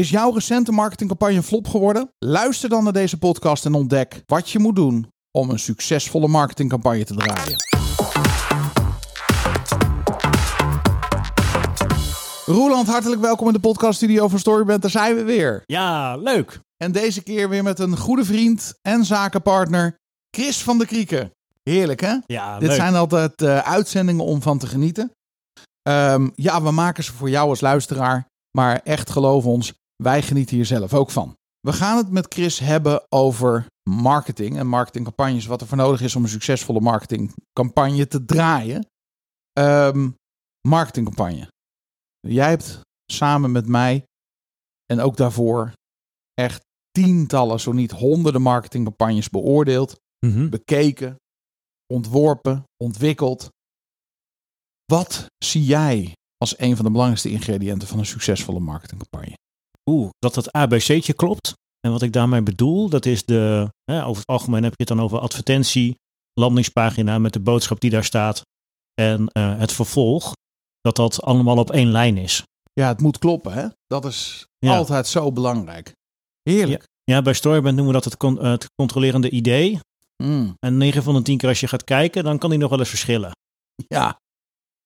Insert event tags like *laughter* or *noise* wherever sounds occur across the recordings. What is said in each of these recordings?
Is jouw recente marketingcampagne flop geworden? Luister dan naar deze podcast en ontdek wat je moet doen om een succesvolle marketingcampagne te draaien. Roeland, hartelijk welkom in de podcaststudio van Storyband. Daar zijn we weer. Ja, leuk. En deze keer weer met een goede vriend en zakenpartner, Chris van der Krieken. Heerlijk, hè? Ja, Dit leuk. zijn altijd eh, uitzendingen om van te genieten. Ehm, ja, we maken ze voor jou als luisteraar. Maar echt geloof ons, wij genieten hier zelf ook van. We gaan het met Chris hebben over marketing en marketingcampagnes. Wat er voor nodig is om een succesvolle marketingcampagne te draaien. Ehm, marketingcampagne. Jij hebt samen met mij en ook daarvoor echt tientallen, zo niet honderden marketingcampagnes beoordeeld Mhm. bekeken, ontworpen, ontwikkeld. Wat zie jij als een van de belangrijkste ingrediënten van een succesvolle marketingcampagne? Oeh, dat het ABC'tje klopt. En wat ik daarmee bedoel, dat is de, hè, over het algemeen heb je het dan over advertentie, landingspagina met de boodschap die daar staat en eh, het vervolg, dat dat allemaal op één lijn is. Ja, het moet kloppen, hè? Dat is Ja. altijd zo belangrijk. Heerlijk. Ja, bij Storyband noemen we dat het, con- eh, het controlerende idee. Mm, En 9 van de 10 keer als je gaat kijken, dan kan die nog wel eens verschillen. ja.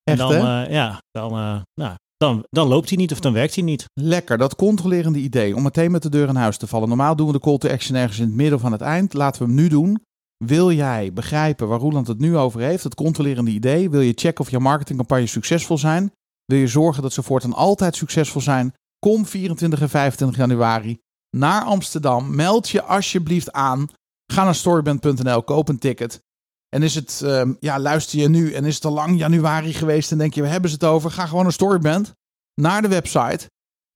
En Echt, dan, hè? eh, ja, dan, nou, dan, dan loopt hij niet of dan werkt hij niet. Lekker, dat controlerende idee. Om meteen met de deur in huis te vallen. Normaal doen we de call to action ergens in het midden aan het eind. Laten we hem nu doen. Wil jij begrijpen waar Roeland het nu over heeft? Het controlerende idee. Wil je checken of jouw marketingcampagnes succesvol zijn? Wil je zorgen dat ze voortaan altijd succesvol zijn? Kom 24 en 25 januari naar Amsterdam. Meld je alsjeblieft aan. Ga naar storyband.nl, koop een ticket. En is het, ehm, ja, luister je nu en is het al lang januari geweest en denk je, we hebben ze het over? Ga gewoon naar Storyband, naar de website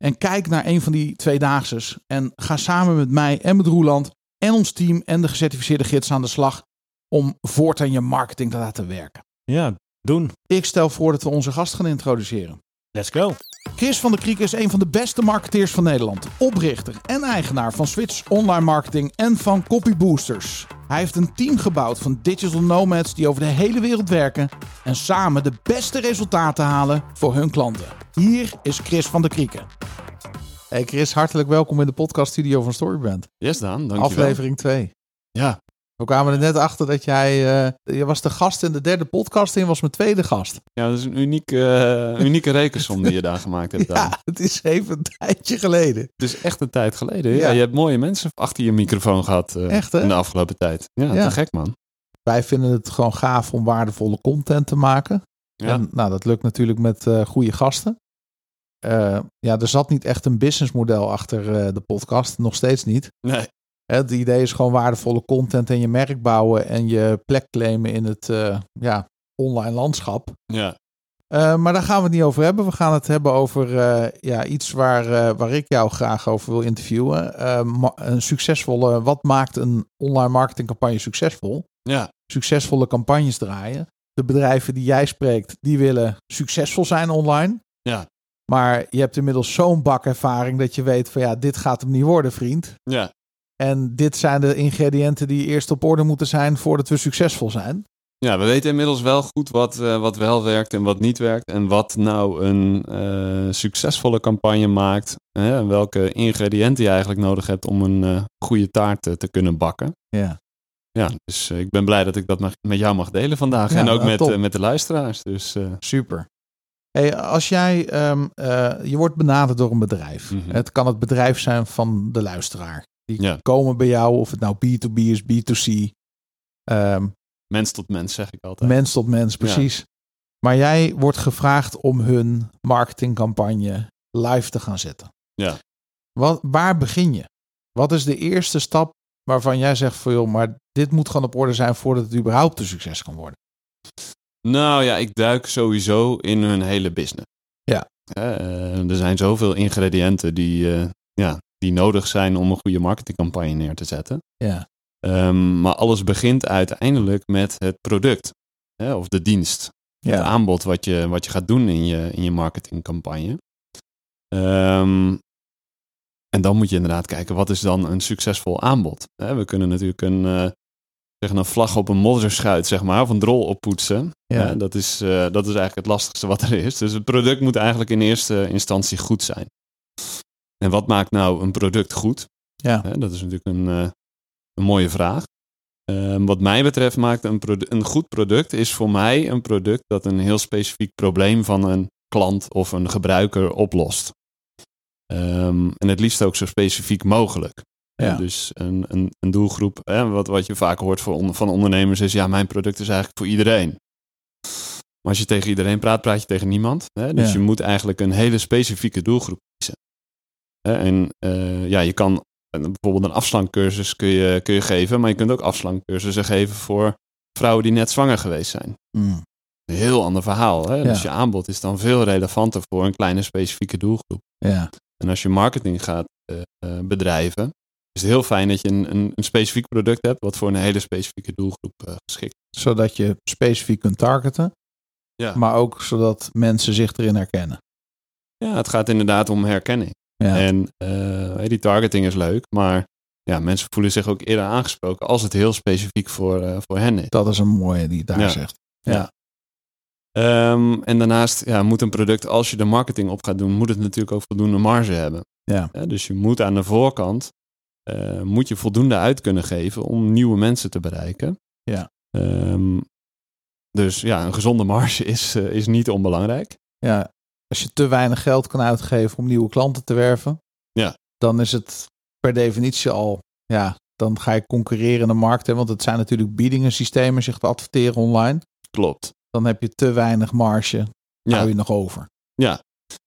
en kijk naar een van die tweedaagses. En ga samen met mij en met Roeland en ons team en de gecertificeerde gids aan de slag om voortaan je marketing te laten werken. Ja, doen. Ik stel voor dat we onze gast gaan introduceren. Let's go. Chris van der Kriek is een van de beste marketeers van Nederland. Oprichter en eigenaar van Switch Online Marketing en van Copy Boosters. Hij heeft een team gebouwd van digital nomads die over de hele wereld werken en samen de beste resultaten halen voor hun klanten. Hier is Chris van der Krieken. Hey Chris, hartelijk welkom in de podcaststudio van Storyband. Yes, Daan, dankjewel. Aflevering 2. Ja, We kwamen er net achter dat jij... eh, je was de gast in de derde podcast en je was mijn tweede gast. ja, dat is een unieke, eh, unieke rekensom die je daar gemaakt hebt. *laughs* Ja, het is even een tijdje geleden. Het is echt een tijd geleden. Ja, Ja. je hebt mooie mensen achter je microfoon gehad eh, Echt, in de afgelopen tijd. Ja, Ja. te gek man. Wij vinden het gewoon gaaf om waardevolle content te maken. Ja. En nou, dat lukt natuurlijk met goede gasten. Ja, er zat niet echt een businessmodel achter de podcast. Nog steeds niet. Nee, Het idee is gewoon waardevolle content en je merk bouwen en je plek claimen in het eh, ja, online landschap. ja. Eh, maar daar gaan we het niet over hebben. We gaan het hebben over eh, ja, iets waar, waar ik jou graag over wil interviewen. Een succesvolle, wat maakt een online marketingcampagne succesvol? Ja, succesvolle campagnes draaien. De bedrijven die jij spreekt, die willen succesvol zijn online. Ja. Maar je hebt inmiddels zo'n bak ervaring dat je weet van ja, dit gaat hem niet worden, vriend. ja. En dit zijn de ingrediënten die eerst op orde moeten zijn voordat we succesvol zijn. ja, we weten inmiddels wel goed wat, eh, wat wel werkt en wat niet werkt. En wat nou een eh, succesvolle campagne maakt. Hè, en welke ingrediënten je eigenlijk nodig hebt om een eh, goede taart te kunnen bakken. Ja. Ja, dus ik ben blij dat ik dat mag- met jou mag delen vandaag. Ja, en ook nou, met, met de luisteraars. Dus Super. Hey, als jij, ehm, eh, je wordt benaderd door een bedrijf. Mhm. Het kan het bedrijf zijn van de luisteraar. Die Ja. komen bij jou, of het nou B2B is, B2C. Ehm, mens tot mens zeg ik altijd. Mens tot mens, precies. Maar jij wordt gevraagd om hun marketingcampagne live te gaan zetten. Ja. Wat, waar begin je? Wat is de eerste stap waarvan jij zegt van joh, maar dit moet gewoon op orde zijn voordat het überhaupt een succes kan worden? Nou ja, ik duik sowieso in hun hele business. Ja. Eh, er zijn zoveel ingrediënten die, eh, ja, die nodig zijn om een goede marketingcampagne neer te zetten. Ja, Ehm, maar alles begint uiteindelijk met het product hè, of de dienst. Het ja, aanbod wat je, wat je gaat doen in je, in je marketingcampagne. Ehm, en dan moet je inderdaad kijken, wat is dan een succesvol aanbod? Hè, we kunnen natuurlijk een, eh, zeggen een vlag op een modderschuit, zeg maar, of een drol oppoetsen. Ja. Hè, dat, is, eh, dat is eigenlijk het lastigste wat er is. Dus het product moet eigenlijk in eerste instantie goed zijn. En wat maakt nou een product goed? Ja. Dat is natuurlijk een, eh, een mooie vraag. Ehm, wat mij betreft maakt een, een goed product is voor mij een product dat een heel specifiek probleem van een klant of een gebruiker oplost. Ehm, en het liefst ook zo specifiek mogelijk. Ja. Dus een, een, een doelgroep, hè, wat, wat je vaak hoort voor on- van ondernemers is, ja, mijn product is eigenlijk voor iedereen. Maar als je tegen iedereen praat, praat je tegen niemand. Hè? Dus Ja. je moet eigenlijk een hele specifieke doelgroep En eh, ja, je kan bijvoorbeeld een afslankcursus kun je, kun je geven, maar je kunt ook afslankcursussen geven voor vrouwen die net zwanger geweest zijn. Mm. Een heel ander verhaal. Hè? Ja. Dus je aanbod is dan veel relevanter voor een kleine specifieke doelgroep. Ja. En als je marketing gaat eh, eh, bedrijven, is het heel fijn dat je een, een, een specifiek product hebt wat voor een hele specifieke doelgroep geschikt is. Zodat je specifiek kunt targeten. Ja. Maar ook zodat mensen zich erin herkennen. Ja, het gaat inderdaad om herkenning. Ja. En eh, die targeting is leuk, maar ja, mensen voelen zich ook eerder aangesproken als het heel specifiek voor, eh, voor hen is. Dat is een mooie die daar Ja. zegt. Ja. Ehm, en daarnaast ja, moet een product, als je de marketing op gaat doen, moet het natuurlijk ook voldoende marge hebben. Ja. Ja, dus je moet aan de voorkant eh, moet je voldoende uit kunnen geven om nieuwe mensen te bereiken. Ja. Ehm, dus ja, een gezonde *laughs* marge is, is niet onbelangrijk. ja. Als je te weinig geld kan uitgeven om nieuwe klanten te werven. Ja. Dan is het per definitie al. Ja, dan ga je concurreren in de markt. Hè, want het zijn natuurlijk biedingensystemen zich te adverteren online. Klopt. Dan heb je te weinig marge. Ja. Hou je nog over. Ja.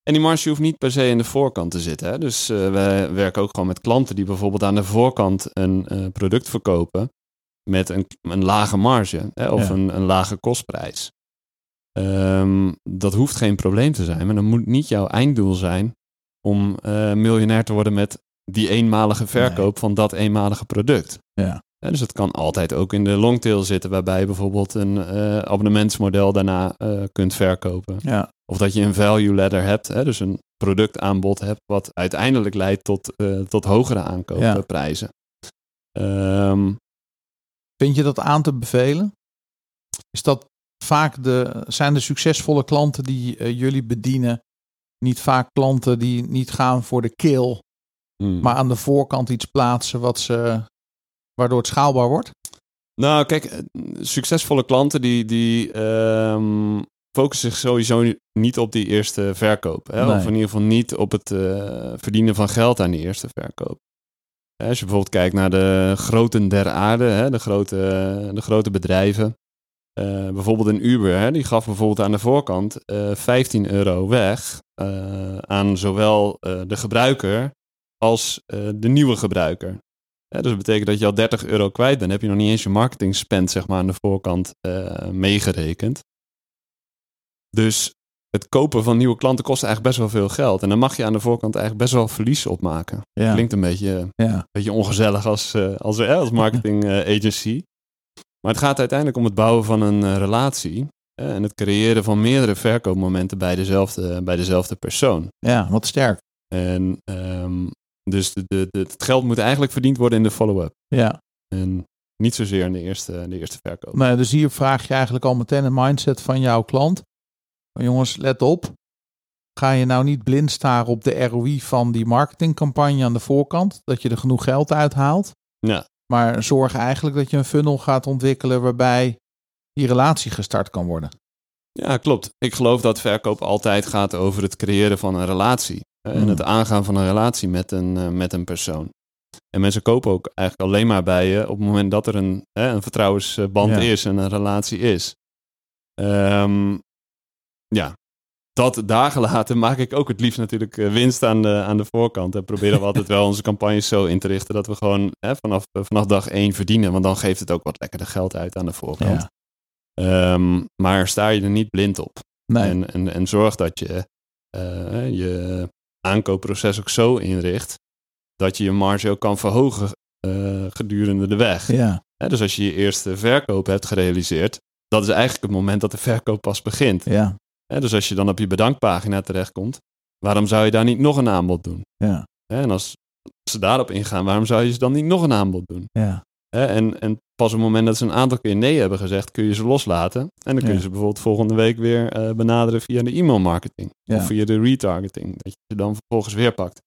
En die marge hoeft niet per se in de voorkant te zitten. Hè? Dus eh, wij werken ook gewoon met klanten die bijvoorbeeld aan de voorkant een eh, product verkopen met een, een lage marge hè? of Ja. een, een lage kostprijs. Ehm, dat hoeft geen probleem te zijn, maar dan moet niet jouw einddoel zijn om eh, miljonair te worden met die eenmalige verkoop van dat eenmalige product. Ja. Hè, dus het kan altijd ook in de longtail zitten, waarbij je bijvoorbeeld een eh, abonnementsmodel daarna eh, kunt verkopen. Ja. Of dat je een value ladder hebt, hè, dus een productaanbod hebt, wat uiteindelijk leidt tot, tot hogere aankoopprijzen. Ehm, Vind je dat aan te bevelen? Is dat vaak de, zijn de succesvolle klanten die eh, jullie bedienen niet vaak klanten die niet gaan voor de kill, hmm. maar aan de voorkant iets plaatsen wat ze, waardoor het schaalbaar wordt? Nou, kijk, eh, succesvolle klanten die, die ehm, focussen zich sowieso niet op die eerste verkoop. Hè? Nee. Of in ieder geval niet op het eh, verdienen van geld aan die eerste verkoop. Als je bijvoorbeeld kijkt naar de groten der aarde, hè, de, grote, de grote bedrijven. Eh, bijvoorbeeld een Uber, hè, die gaf bijvoorbeeld aan de voorkant eh 15 euro weg eh, aan zowel eh, de gebruiker als eh, de nieuwe gebruiker. Dus dat betekent dat je al 30 euro kwijt bent. Heb je nog niet eens je marketing spend zeg maar, aan de voorkant eh, meegerekend. Dus het kopen van nieuwe klanten kost eigenlijk best wel veel geld. En dan mag je aan de voorkant eigenlijk best wel verlies opmaken. Ja. Klinkt een beetje, Ja. een beetje ongezellig als, eh, als, eh, als marketing eh, agency. Maar het gaat uiteindelijk om het bouwen van een eh, relatie. en het creëren van meerdere verkoopmomenten bij dezelfde, bij dezelfde persoon. ja, wat sterk. En ehm, dus de, de, de- het geld moet eigenlijk verdiend worden in de follow-up. Ja. En niet zozeer in de eerste, de eerste verkoop. Nou, dus hier vraag je eigenlijk al meteen een mindset van jouw klant. Van, jongens, let op. Ga je nou niet blind staren op de ROI van die marketingcampagne aan de voorkant, dat je er genoeg geld uithaalt. Ja. Maar zorg eigenlijk dat je een funnel gaat ontwikkelen waarbij die relatie gestart kan worden. Ja, klopt. Ik geloof dat verkoop altijd gaat over het creëren van een relatie. En Mm. het aangaan van een relatie met een, eh, met een persoon. En mensen kopen ook eigenlijk alleen maar bij je op het moment dat er een, hè, een vertrouwensband Ja. is en een relatie is. Ehm, ja, dat daar gelaten maak ik ook het liefst natuurlijk eh, winst aan de, aan de voorkant. En proberen we altijd wel onze campagnes zo in te richten dat we gewoon hè, vanaf, eh, vanaf dag één verdienen. Want dan geeft het ook wat lekkerder geld uit aan de voorkant. Ja. Ehm, maar sta je er niet blind op. Nee. En, en, en zorg dat je eh, je aankoopproces ook zo inricht dat je je marge ook kan verhogen gedurende de weg. ja. Hè, dus als je je eerste verkoop hebt gerealiseerd, dat is eigenlijk het moment dat de verkoop pas begint. Ja. Hè, dus als je dan op je bedankpagina terechtkomt, waarom zou je daar niet nog een aanbod doen? Ja. Hè, en als ze daarop ingaan, waarom zou je ze dan niet nog een aanbod doen? Ja. Hè, en, en pas op het moment dat ze een aantal keer nee hebben gezegd, kun je ze loslaten. En dan kun je Ja. ze bijvoorbeeld volgende week weer eh, benaderen via de e-mailmarketing. Ja. Of via de retargeting. Dat je ze dan vervolgens weer pakt.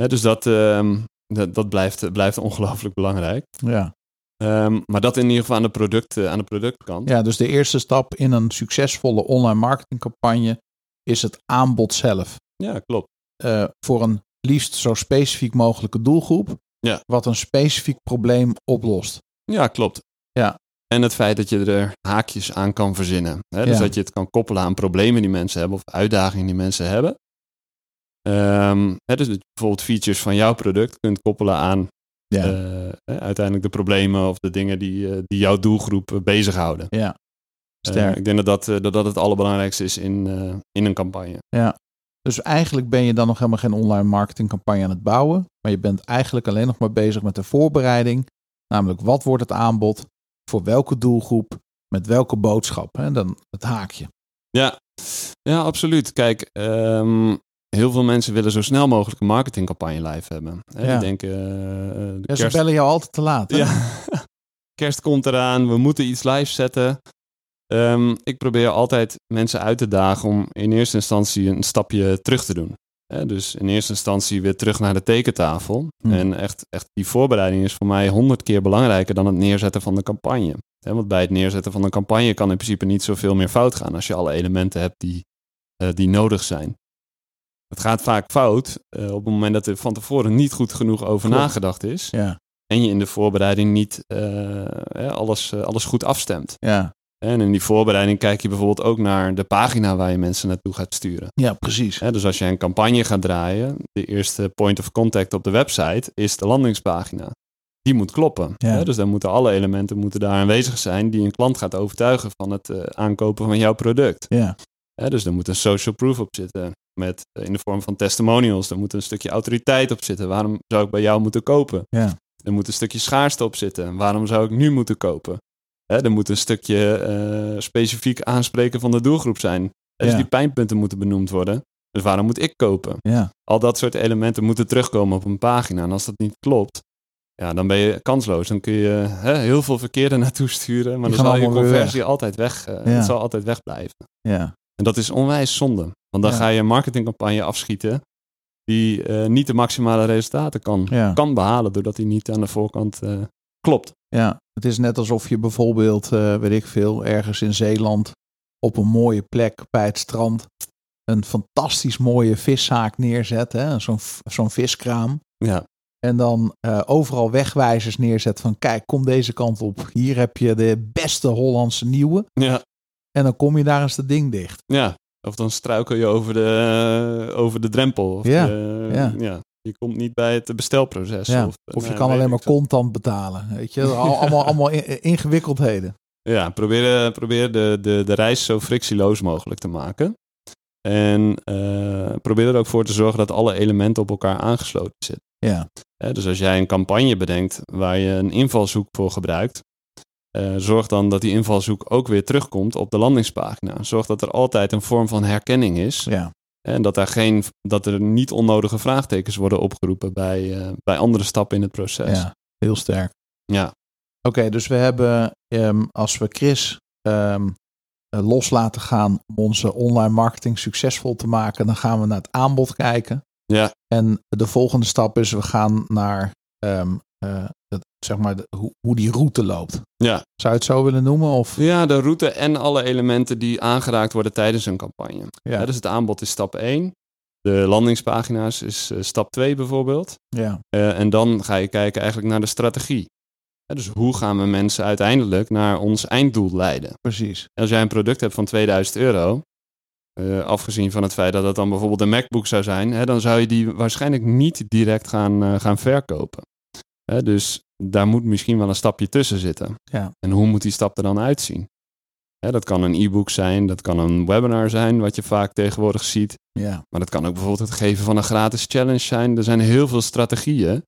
Hè, dus dat, ehm, dat, dat blijft, blijft ongelooflijk belangrijk. Ja. Ehm, maar dat in ieder geval aan de, product, aan de productkant. ja, dus de eerste stap in een succesvolle online marketingcampagne is het aanbod zelf. Ja, klopt. Eh, voor een liefst zo specifiek mogelijke doelgroep. Ja. Wat een specifiek probleem oplost. Ja, klopt. Ja. En het feit dat je er haakjes aan kan verzinnen. Hè? Dus Ja. dat je het kan koppelen aan problemen die mensen hebben of uitdagingen die mensen hebben. Ehm, hè, dus dat je bijvoorbeeld features van jouw product kunt koppelen aan Ja. eh, uiteindelijk de problemen of de dingen die, eh, die jouw doelgroep eh, bezighouden. ja. Sterk. ik denk dat dat, dat dat het allerbelangrijkste is in, in een campagne. Dus eigenlijk ben je dan nog helemaal geen online marketingcampagne aan het bouwen. Maar je bent eigenlijk alleen nog maar bezig met de voorbereiding. Namelijk wat wordt het aanbod? Voor welke doelgroep? Met welke boodschap? Hè? Dan het haakje. Ja, ja absoluut. Kijk, ehm, heel veel mensen willen zo snel mogelijk een marketingcampagne live hebben. Hè, Ja. Die denken, eh, eh, de Ja, ze bellen jou altijd te laat. Hè? ja. *laughs* kerst komt eraan, we moeten iets live zetten. Ehm, ik probeer altijd mensen uit te dagen om in eerste instantie een stapje terug te doen. Hè, dus in eerste instantie weer terug naar de tekentafel. Hmm. En echt, echt die voorbereiding is voor mij honderd keer belangrijker dan het neerzetten van de campagne. Hè, want bij het neerzetten van een campagne kan in principe niet zoveel meer fout gaan als je alle elementen hebt die, eh, die nodig zijn. Het gaat vaak fout eh, op het moment dat er van tevoren niet goed genoeg over Klopt. nagedacht is. Ja, En je in de voorbereiding niet eh, alles, eh, alles goed afstemt. ja, En in die voorbereiding kijk je bijvoorbeeld ook naar de pagina waar je mensen naartoe gaat sturen. ja, precies. Dus als je een campagne gaat draaien, de eerste point of contact op de website is de landingspagina. Die moet kloppen. Ja. Dus dan moeten alle elementen moeten daar aanwezig zijn die een klant gaat overtuigen van het aankopen van jouw product. Ja, Hè, dus er moet een social proof op zitten met, eh, in de vorm van testimonials. Er moet een stukje autoriteit op zitten. Waarom zou ik bij jou moeten kopen? ja, Er moet een stukje schaarste op zitten. Waarom zou ik nu moeten kopen? Hè, er moet een stukje eh, specifiek aanspreken van de doelgroep zijn. Dus Ja. die pijnpunten moeten benoemd worden. Dus waarom moet ik kopen? ja, Al dat soort elementen moeten terugkomen op een pagina. En als dat niet klopt, ja, dan ben je kansloos. Dan kun je hè, heel veel verkeer er *laughs* naartoe sturen. Maar Die dan zal je conversie altijd weg. eh, Ja. Het zal altijd wegblijven. ja, En dat is onwijs zonde. Want dan Ja. ga je een marketingcampagne afschieten die eh, niet de maximale resultaten kan, Ja. kan behalen, doordat die niet aan de voorkant eh, klopt. ja. Het is net alsof je bijvoorbeeld, eh, weet ik veel, ergens in Zeeland op een mooie plek bij het strand een fantastisch mooie viszaak neerzet. hè, Zo'n zo'n viskraam. Ja, En dan overal wegwijzers neerzet van kijk, kom deze kant op. Hier heb je de beste Hollandse nieuwe. ja, En dan kom je daar eens dat ding dicht. ja. Of dan struikel je over de, eh, over de drempel. Of Ja, de- ja. ja. Je komt niet bij het bestelproces. Ja. Of, Of je nou, kan alleen maar contant betalen. Weet je, Al- allemaal, allemaal in- ingewikkeldheden. Ja, probeer, eh, probeer de, de, de reis zo frictieloos mogelijk te maken. En eh, probeer er ook voor te zorgen dat alle elementen op elkaar aangesloten zitten. Ja, dus als jij een campagne bedenkt waar je een invalshoek voor gebruikt, eh, zorg dan dat die invalshoek ook weer terugkomt op de landingspagina. Zorg dat er altijd een vorm van herkenning is. ja, En dat er, geen, dat er niet onnodige vraagtekens worden opgeroepen bij, eh, bij andere stappen in het proces. ja. Heel sterk. Ja. Oké, dus we hebben, ehm, als we Chris ehm, eh, los laten gaan om onze online marketing succesvol te maken, dan gaan we naar het aanbod kijken. Ja. En de volgende stap is, we gaan naar, eh, het, zeg maar, hoe, hoe die route loopt. Ja. Zou je het zo willen noemen? Of? ja, de route en alle elementen die aangeraakt worden tijdens een campagne. Ja. Dus het aanbod is stap 1. De landingspagina's is eh, stap 2 bijvoorbeeld. Ja, Eh, en dan ga je kijken eigenlijk naar de strategie. Dus hoe gaan we mensen uiteindelijk naar ons einddoel leiden? precies. Als jij een product hebt van 2000 euro, eh, afgezien van het feit dat het dan bijvoorbeeld een MacBook zou zijn, hè, dan zou je die waarschijnlijk niet direct gaan, gaan verkopen. Hè, dus daar moet misschien wel een stapje tussen zitten. Ja. En hoe moet die stap er dan uitzien? Hè, dat kan een e-book zijn, dat kan een webinar zijn, wat je vaak tegenwoordig ziet. Ja, Maar dat kan ook bijvoorbeeld het geven van een gratis challenge zijn. Er zijn heel veel strategieën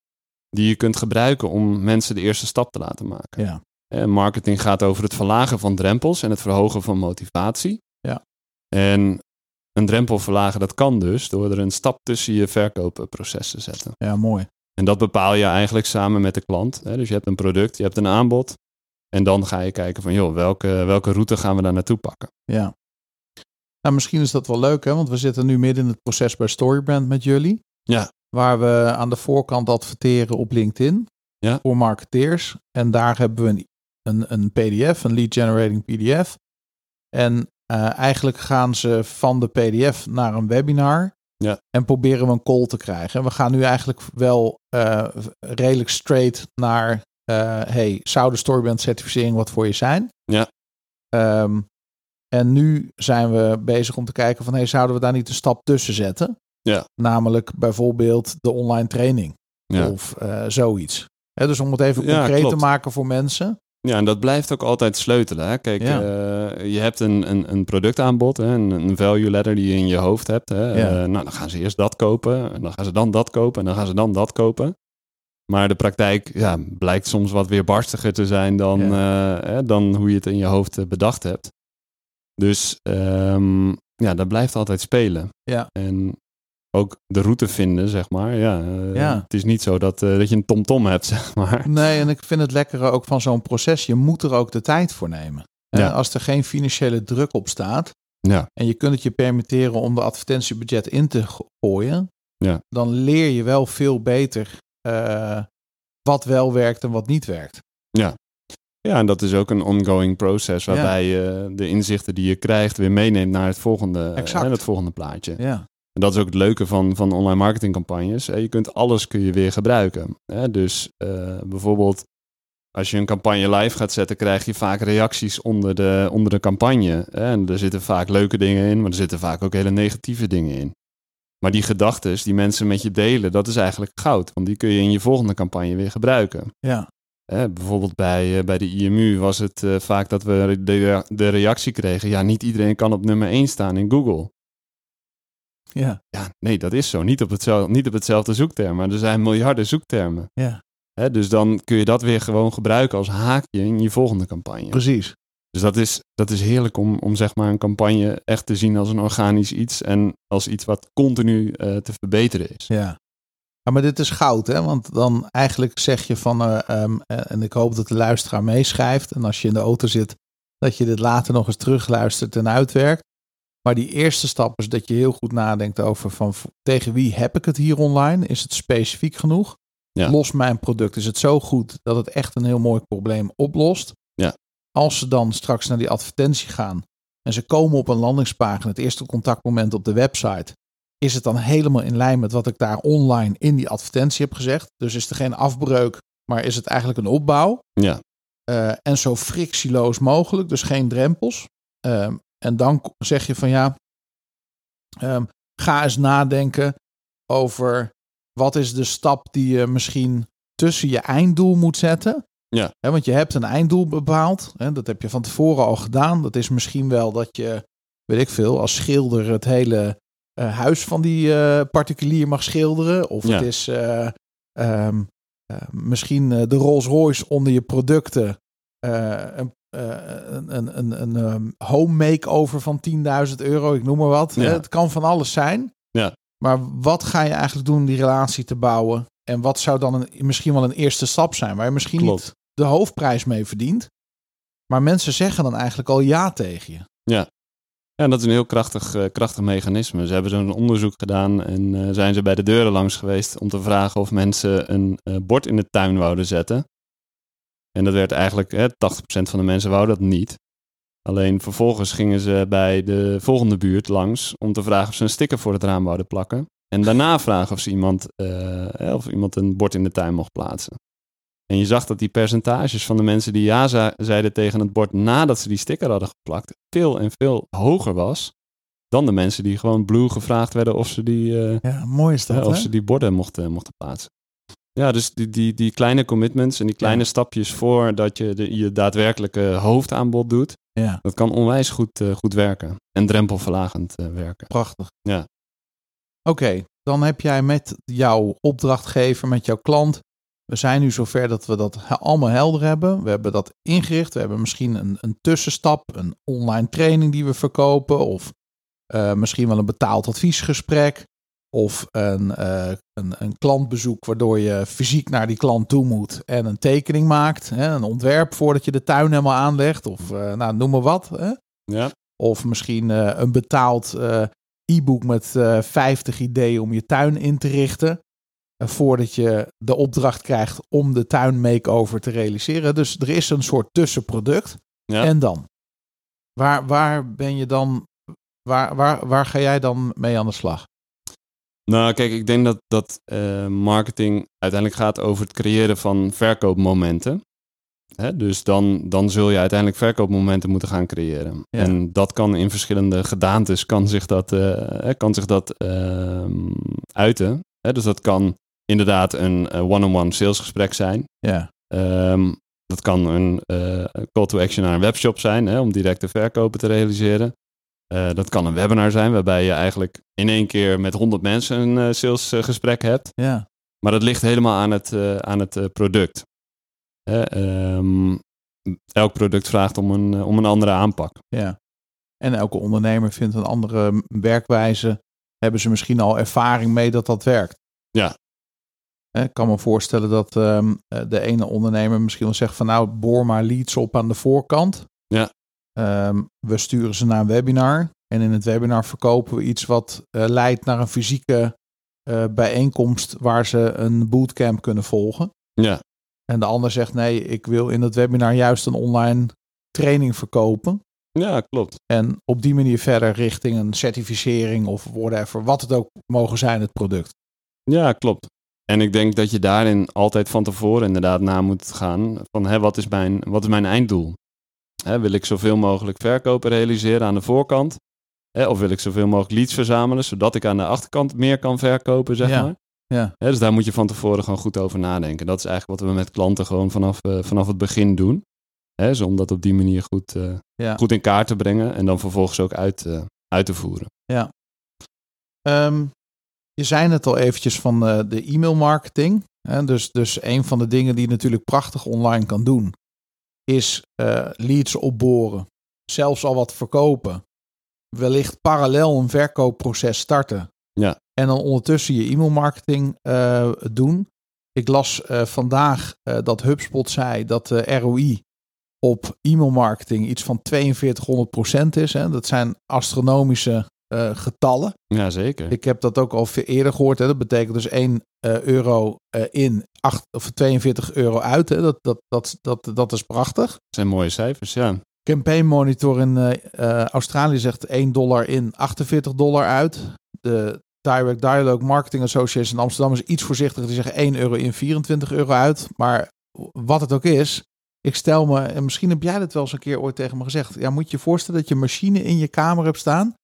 die je kunt gebruiken om mensen de eerste stap te laten maken. ja, Eh, marketing gaat over het verlagen van drempels en het verhogen van motivatie. Ja. En een drempel verlagen, dat kan dus door er een stap tussen je verkoopproces te zetten. ja, mooi. En dat bepaal je eigenlijk samen met de klant. Hè? Dus je hebt een product, je hebt een aanbod. En dan ga je kijken van, joh, welke, welke route gaan we daar naartoe pakken? Ja. Nou, misschien is dat wel leuk, hè? Want we zitten nu midden in het proces bij Storybrand met jullie. Ja. waar we aan de voorkant adverteren op LinkedIn Ja. voor marketeers. En daar hebben we een, een, een PDF, een lead generating PDF. En eh, eigenlijk gaan ze van de PDF naar een webinar. Ja. En proberen we een call te krijgen. En we gaan nu eigenlijk wel eh, redelijk straight naar... eh, hey, zou de Storybrand certificering wat voor je zijn? Ja. Ehm, en nu zijn we bezig om te kijken van... Hey, zouden we daar niet een stap tussen zetten? Ja. Namelijk bijvoorbeeld de online training. Ja. Of eh, zoiets. Dus om het even Ja, concreet te maken voor mensen. Ja, en dat blijft ook altijd sleutelen. Hè? Kijk, Ja. eh, je hebt een, een, een productaanbod, hè? Een, een value ladder die je in je hoofd hebt. Hè? Ja. Eh, nou, dan gaan ze eerst dat kopen, en dan gaan ze dan dat kopen, en dan gaan ze dan dat kopen. Maar de praktijk ja, blijkt soms wat weerbarstiger te zijn dan, eh, hè, dan hoe je het in je hoofd bedacht hebt. Dus ehm, ja, dat blijft altijd spelen. Ja. En ook de route vinden, zeg maar. Ja, eh, Ja. Het is niet zo dat, eh, dat je een tomtom hebt, *laughs* zeg maar. Nee, en ik vind het lekkere ook van zo'n proces. Je moet er ook de tijd voor nemen. Ja. Als er geen financiële druk op staat. Ja. En je kunt het je permitteren om de advertentiebudget in te go- gooien. Ja. Dan leer je wel veel beter eh, wat wel werkt en wat niet werkt. Ja, en dat is ook een ongoing proces waarbij je de inzichten die je krijgt weer meeneemt naar het volgende, Exact. hè, het volgende plaatje. Ja, En dat is ook het leuke van, van online marketingcampagnes. hè. Je kunt alles kun je weer gebruiken. Dus eh, bijvoorbeeld als je een campagne live gaat zetten, krijg je vaak reacties onder de, onder de campagne. En er zitten vaak leuke dingen in, maar er zitten vaak ook hele negatieve dingen in. Maar die gedachten die mensen met je delen, dat is eigenlijk goud. Want die kun je in je volgende campagne weer gebruiken. ja, bijvoorbeeld bij, eh, bij de IMU was het eh, vaak dat we de, de reactie kregen: ja, niet iedereen kan op nummer 1 staan in Google. Ja, Ja, nee, dat is zo. Niet op, hetzelfde, niet op hetzelfde zoekterm, maar er zijn miljarden zoektermen. ja, Hè, dus dan kun je dat weer gewoon gebruiken als haakje in je volgende campagne. precies. Dus dat is, dat is heerlijk om, om zeg maar een campagne echt te zien als een organisch iets en als iets wat continu eh, te verbeteren is. Ja. ja, maar dit is goud, hè? Want dan eigenlijk zeg je van, eh, ehm, eh, en ik hoop dat de luisteraar meeschrijft. En als je in de auto zit, dat je dit later nog eens terugluistert en uitwerkt. Maar die eerste stap is dat je heel goed nadenkt over van tegen wie heb ik het hier online? Is het specifiek genoeg? Ja. Lost mijn product? Is het zo goed dat het echt een heel mooi probleem oplost? Ja. Als ze dan straks naar die advertentie gaan en ze komen op een landingspagina, het eerste contactmoment op de website, is het dan helemaal in lijn met wat ik daar online in die advertentie heb gezegd? Dus is er geen afbreuk, maar is het eigenlijk een opbouw? Ja, Eh, en zo frictieloos mogelijk, dus geen drempels. Ehm, en dan zeg je van ja, ehm, ga eens nadenken over wat is de stap die je misschien tussen je einddoel moet zetten. Ja. Want je hebt een einddoel bepaald. Hè, dat heb je van tevoren al gedaan. Dat is misschien wel dat je, weet ik veel, als schilder het hele eh, huis van die eh, particulier mag schilderen. Of Ja. het is eh, ehm, eh, misschien de Rolls Royce onder je producten. een, eh, een, een, een, een ehm, home makeover van 10.000 euro, ik noem maar wat. Ja. Het kan van alles zijn. Ja. Maar wat ga je eigenlijk doen om die relatie te bouwen? En wat zou dan een, misschien wel een eerste stap zijn waar je misschien Klopt. niet de hoofdprijs mee verdient? Maar mensen zeggen dan eigenlijk al ja tegen je. Ja, en dat is een heel krachtig, eh, krachtig mechanisme. Ze hebben zo'n onderzoek gedaan en eh, zijn ze bij de deuren langs geweest om te vragen of mensen een bord in de tuin wouden zetten. En dat werd eigenlijk, hè, 80% van de mensen wou dat niet. Alleen vervolgens gingen ze bij de volgende buurt langs om te vragen of ze een sticker voor het raam wouden plakken. En daarna *laughs* vragen of, ze iemand, eh, hè, of iemand een bord in de tuin mocht plaatsen. En je zag dat die percentages van de mensen die ja zeiden tegen het bord nadat ze die sticker hadden geplakt, veel en veel hoger was dan de mensen die gewoon blue gevraagd werden of ze die, eh, Ja, mooi is dat. of ze die borden mochten, mochten plaatsen. Ja, dus die, die, die kleine commitments en die kleine Ja. stapjes voordat je de, je daadwerkelijke hoofdaanbod doet, Ja, dat kan onwijs goed, eh, goed werken. En drempelverlagend eh, werken. prachtig. Ja. Oké, dan heb jij met jouw opdrachtgever, met jouw klant. We zijn nu zover dat we dat allemaal helder hebben. We hebben dat ingericht. We hebben misschien een, een tussenstap, een online training die we verkopen. Of eh, misschien wel een betaald adviesgesprek. Of een, eh, een, een klantbezoek waardoor je fysiek naar die klant toe moet en een tekening maakt. Hè, een ontwerp voordat je de tuin helemaal aanlegt. Of eh, nou, noem maar wat. Hè. Ja, Of misschien eh, een betaald e-book met eh 50 ideeën om je tuin in te richten. voordat je de opdracht krijgt om de tuin makeover te realiseren. Dus er is een soort tussenproduct. Ja. En dan? Waar, waar ben je dan, waar, waar, waar ga jij dan mee aan de slag? Nou, kijk, ik denk dat, dat eh, marketing uiteindelijk gaat over het creëren van verkoopmomenten. Hè? Dus dan, dan zul je uiteindelijk verkoopmomenten moeten gaan creëren. Ja. En dat kan in verschillende gedaantes, kan zich dat, eh, kan zich dat ehm, uiten. Hè? Dus dat kan inderdaad een eh, one-on-one salesgesprek zijn. Ja, Ehm, dat kan een call to action naar een webshop zijn, hè, om directe verkopen te realiseren. Eh, dat kan een webinar zijn, waarbij je eigenlijk in één keer met 100 mensen een eh, salesgesprek hebt. ja, Maar dat ligt helemaal aan het, eh, aan het eh, product. Ehm, elk product vraagt om een, eh, om een andere aanpak. ja. En elke ondernemer vindt een andere werkwijze. Hebben ze misschien al ervaring mee dat dat werkt? Ja. Ik kan me voorstellen dat ehm, eh, de ene ondernemer misschien wel zegt van nou, boor maar leads op aan de voorkant. Ja. Ehm, we sturen ze naar een webinar. En in het webinar verkopen we iets wat eh, leidt naar een fysieke eh, bijeenkomst waar ze een bootcamp kunnen volgen. Ja, En de ander zegt nee, ik wil in het webinar juist een online training verkopen. ja klopt. En op die manier verder richting een certificering of whatever, wat het ook mogen zijn, het product. Ja, klopt. En ik denk dat je daarin altijd van tevoren inderdaad na moet gaan van hè, wat, is mijn, wat is mijn einddoel? Hè, wil ik zoveel mogelijk verkopen realiseren aan de voorkant? Hè, of wil ik zoveel mogelijk leads verzamelen, zodat ik aan de achterkant meer kan verkopen, zeg Ja, maar? ja. Hè, dus daar moet je van tevoren gewoon goed over nadenken. Dat is eigenlijk wat we met klanten gewoon vanaf, eh, vanaf het begin doen. Hè, dus om dat op die manier goed, eh, Ja. goed in kaart te brengen en dan vervolgens ook uit, eh, uit te voeren. Ehm, je zei het al eventjes van de e-mail marketing. Hè? Dus, dus een van de dingen die je natuurlijk prachtig online kan doen, is eh, leads opboren. Zelfs al wat verkopen. Wellicht parallel een verkoopproces starten. Ja. En dan ondertussen je e-mail marketing eh, doen. Ik las eh, vandaag dat HubSpot zei dat de ROI op e-mail marketing iets van 4200% is. Hè? Dat zijn astronomische eh, getallen. Ja, zeker. Ik heb dat ook al veel eerder gehoord. Hè. Dat betekent dus 1 eh, euro eh, in, 8, of 42 euro uit. Hè. Dat, dat, dat, dat, dat is prachtig. Dat zijn mooie cijfers, ja. Campaign Monitor in Australië zegt 1 dollar in, 48 dollar uit. De Direct Dialogue Marketing Association in Amsterdam is iets voorzichtiger. Die zeggen 1 euro in, 24 euro uit. Maar wat het ook is, ik stel me, en misschien heb jij dat wel eens een keer ooit tegen me gezegd. Ja, moet je je voorstellen dat je machine in je kamer hebt staan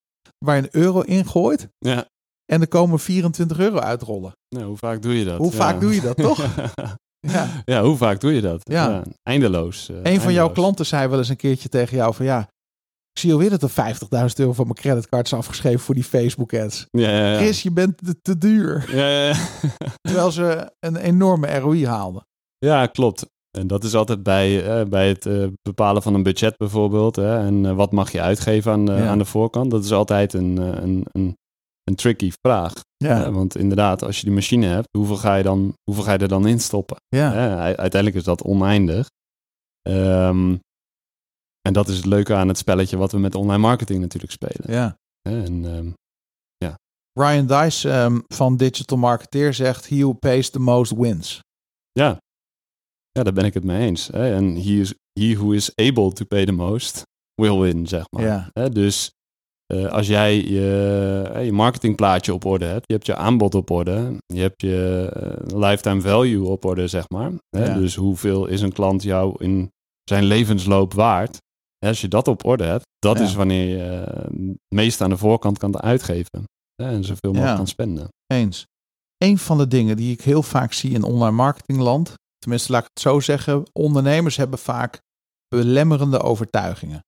waar je een euro in gooit. Ja, En er komen 24 euro uitrollen. nou, hoe vaak doe je dat? Hoe Ja. vaak doe je dat, toch? *laughs* Ja. Ja, hoe vaak doe je dat? Ja. eindeloos. eh, Een van jouw klanten zei wel eens een keertje tegen jou van ja, ik zie alweer dat er 50.000 euro van mijn creditcard is afgeschreven voor die Facebook ads. Ja, ja, ja. Chris, je bent te, te duur. Ja, ja, ja. Terwijl ze een enorme ROI haalden. ja, klopt. En dat is altijd bij, eh, bij het eh, bepalen van een budget bijvoorbeeld. Hè, en eh, wat mag je uitgeven aan de, Ja. aan de voorkant? Dat is altijd een, een, een, een tricky vraag. Ja, Hè, want inderdaad, als je die machine hebt, hoeveel ga je, dan, hoeveel ga je er dan in stoppen? ja, Hè, uiteindelijk is dat oneindig. Ehm, en dat is het leuke aan het spelletje wat we met online marketing natuurlijk spelen. ja. En, ehm, Ryan Dice ehm, van Digital Marketeer zegt, he who pays the most wins. Ja. Ja, daar ben ik het mee eens. Hè? En he, is, he who is able to pay the most will win, zeg maar. Ja. Hè? Dus eh, als jij je, eh, je marketingplaatje op orde hebt, je hebt je aanbod op orde, je hebt je eh, lifetime value op orde, zeg maar. Hè? Ja. Dus hoeveel is een klant jou in zijn levensloop waard? Hè, Als je dat op orde hebt, dat Ja. is wanneer je eh, het meest aan de voorkant kan uitgeven. Hè? En zoveel mogelijk kan spenden. Eens. Een van de dingen die ik heel vaak zie in online marketingland, tenminste laat ik het zo zeggen, ondernemers hebben vaak belemmerende overtuigingen.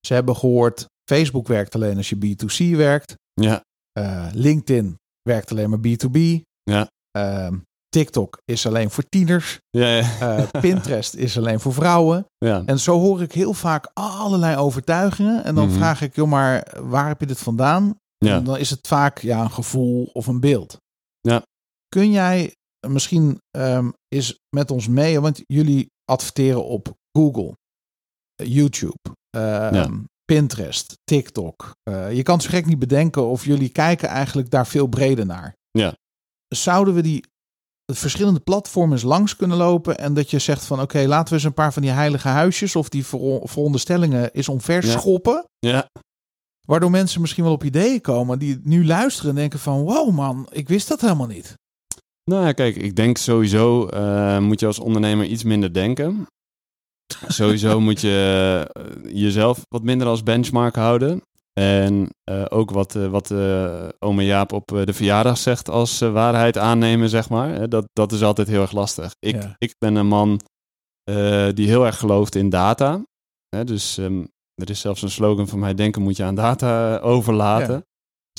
Ze hebben gehoord, Facebook werkt alleen als je B2C werkt. Ja, Eh, LinkedIn werkt alleen maar B2B. Ja. Ehm, TikTok is alleen voor tieners. ja, ja. Eh, *laughs* Pinterest is alleen voor vrouwen. ja. En zo hoor ik heel vaak allerlei overtuigingen. En dan Mhm. vraag ik, joh, maar waar heb je dit vandaan? Ja. En dan is het vaak ja, een gevoel of een beeld. Ja. Kun jij misschien ehm eens met ons mee, want jullie adverteren op Google, eh, YouTube, ehm, Ja. Pinterest, TikTok. Eh, je kan zo gek niet bedenken of jullie kijken eigenlijk daar veel breder naar. Ja. Zouden we die verschillende platforms langs kunnen lopen en dat je zegt van oké, laten we eens een paar van die heilige huisjes of die ver- veronderstellingen eens omver Ja. schoppen. Ja, Waardoor mensen misschien wel op ideeën komen die nu luisteren en denken van wow man, ik wist dat helemaal niet. Nou ja, kijk, ik denk sowieso eh, moet je als ondernemer iets minder denken. sowieso *laughs* moet je eh, jezelf wat minder als benchmark houden. En eh, ook wat, eh, wat ome Jaap op de verjaardag zegt als waarheid aannemen, zeg maar. Dat, dat is altijd heel erg lastig. Ik, Ja. ik ben een man die heel erg gelooft in data. Dus ehm, er is zelfs een slogan van mij, denken moet je aan data overlaten.